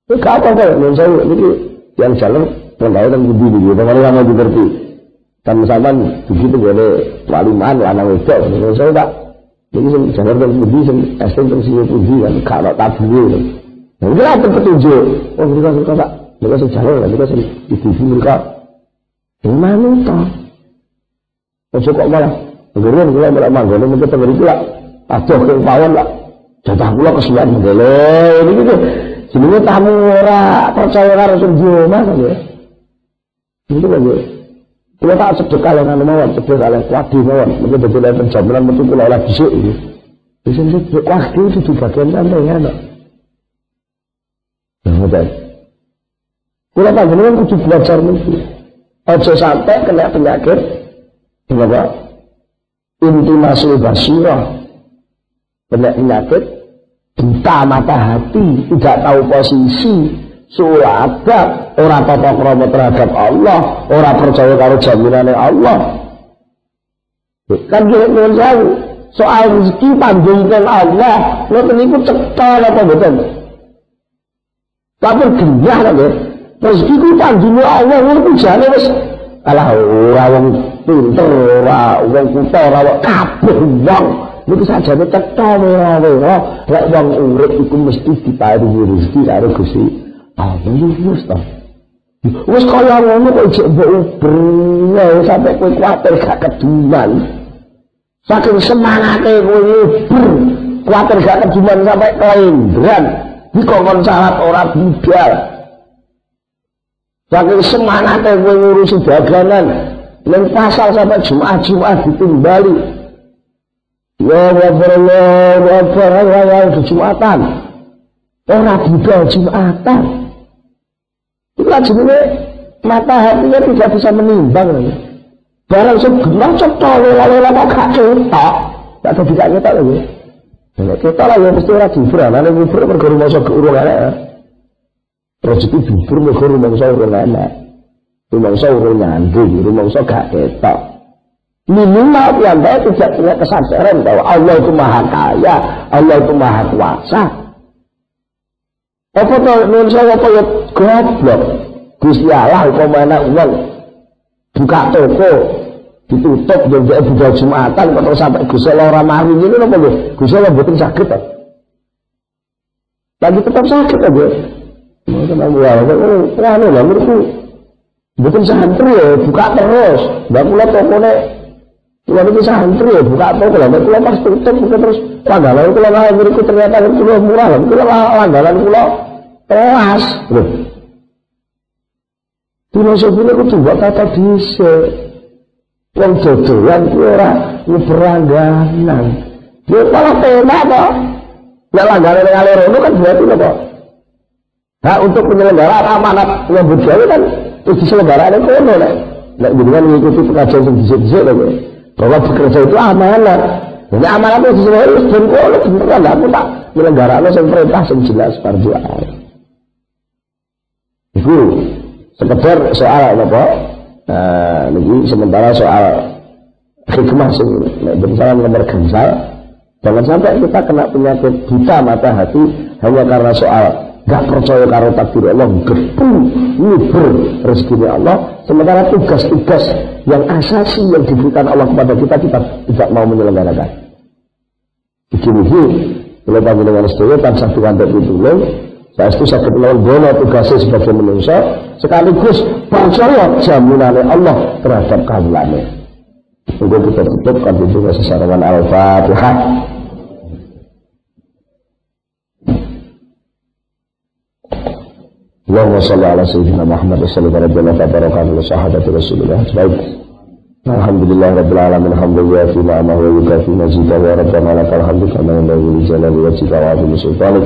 Ini gak apa kok, menurut saya ini yang jalan penggawe dan budi gitu, pengen kamu dikerti. Kan misalkan begitu boleh waliman, lanang wedok, menurut saya tak. Sing jalan dan budi, sing estem sing sing kan, kalau tabu gitu. Nah, itu lah petunjuk. Oh, mereka suka tak? Mereka sing jalur, mereka sing TV mereka. Mana itu? Oh, kok malah. Ngerin kula malah manggone mungkin tengeri kula. Aduh ke pawon lah. Jatah kula kesuwen menggele. Ini gitu. Jenenge tamu ora percaya karo sing mas ya. Itu kan ya. Kula tak sedekah lan anu mawon, sedekah lan kuwadi mawon. Mungkin dadi penjaminan metu kula oleh dhisik iki. Wis sing kuwadi itu bagian sampeyan ya. Ngoten. Kula panjenengan kudu belajar niki. Aja sampai kena penyakit apa? Intimasi basirah. Kena penyakit buta mata hati, tidak tahu posisi, suladat, orang tata krama terhadap Allah, orang percaya karo jaminannya Allah. Kan dia tahu soal rezeki panjangkan Allah, ngoten niku cekal apa betul? Tapi genyah kan ya. Rezeki ku panjine Allah ngono jane wis alah ora wong pinter, ora wong kutha, ora wong kabeh wong niku sajane cetha ora-ora lek wong urip iku mesti diparingi rezeki karo Gusti Allah wis to. Wis kaya ngono kok jek mbok uber sampai kowe kuwatir gak keduman. Saking semangate kowe uber, kuwatir gak keduman sampai kelendran. Dikongkon salat ora budal. Saking semangate kowe ngurusi dagangan, ning pasar sampai Jumat-Jumat ditimbali. Ya Allah, ya Allah, ya Allah, Jumatan. Ora budal Jumatan. Itu jenenge mata hatinya tidak bisa menimbang. Barang segenap cetol lela-lela kok gak ketok. Gak ada tidak ketok lho. Nek ketok lah ya mesti ora dibur, ana ngubur mergo rumangsa urung enak. Rezeki dibur mergo rumangsa urung enak. Rumangsa urung nyandung, rumangsa gak ketok. Minimal yang baik tidak punya kesadaran bahwa Allah itu maha kaya, Allah itu maha kuasa. Apa to nun saya apa ya goblok. Gusti Allah mana uang buka toko ditutup dan dia buka jumatan kok sampai Gusti Allah ora mari ini napa nggih? Gusti Allah mboten sakit ta. Lagi tetap sakit aja. Mboten santri ya buka terus. Mbak kula tokone Kula niki santri ya buka toko lah, kula pas tutup terus langganan kula lahir niku ternyata kula murah lah, kula langganan kula tewas. Lho. Filosofi niku coba kata bisa. Wong dodolan ku ora nyeberangganan. Dia malah penak kok. Nek langganan ngalir itu kan berarti apa? Nah untuk penyelenggaraan amanat yang budaya kan itu diselenggarakan kono nek. Nek jenengan mengikuti pengajian sing dhisik-dhisik lho bahwa bekerja itu amanat. Jadi amanat itu sesuai itu dan kono beneran aku tak menyelenggarakan yang perintah yang jelas fardu Itu sekedar soal apa? Nah, ini sementara soal hikmah sing berbicara nomor gansal jangan sampai kita kena penyakit buta mata hati hanya karena soal gak percaya karo takdir Allah gepu nyuber rezeki Allah. Sementara tugas-tugas yang asasi yang diberikan Allah kepada kita kita tidak mau menyelenggarakan. Begini kalau kami dengan sedaya tansah pikantuk pitulung saya itu sakit lawan bola tugasnya sebagai manusia sekaligus percaya jaminannya Allah terhadap kawulannya untuk kita tutup kami juga sesarawan Al-Fatihah Allahumma salli ala sayyidina Muhammad sallallahu alaihi wa sallam barakatuh wa sahabati Rasulullah. Baik. Alhamdulillah rabbil alamin hamdulillah fi ni'amah wa yukafi mazida wa rabbana lakal hamdu kama yanbaghi li jalali wajhika wa 'azimi sultanik.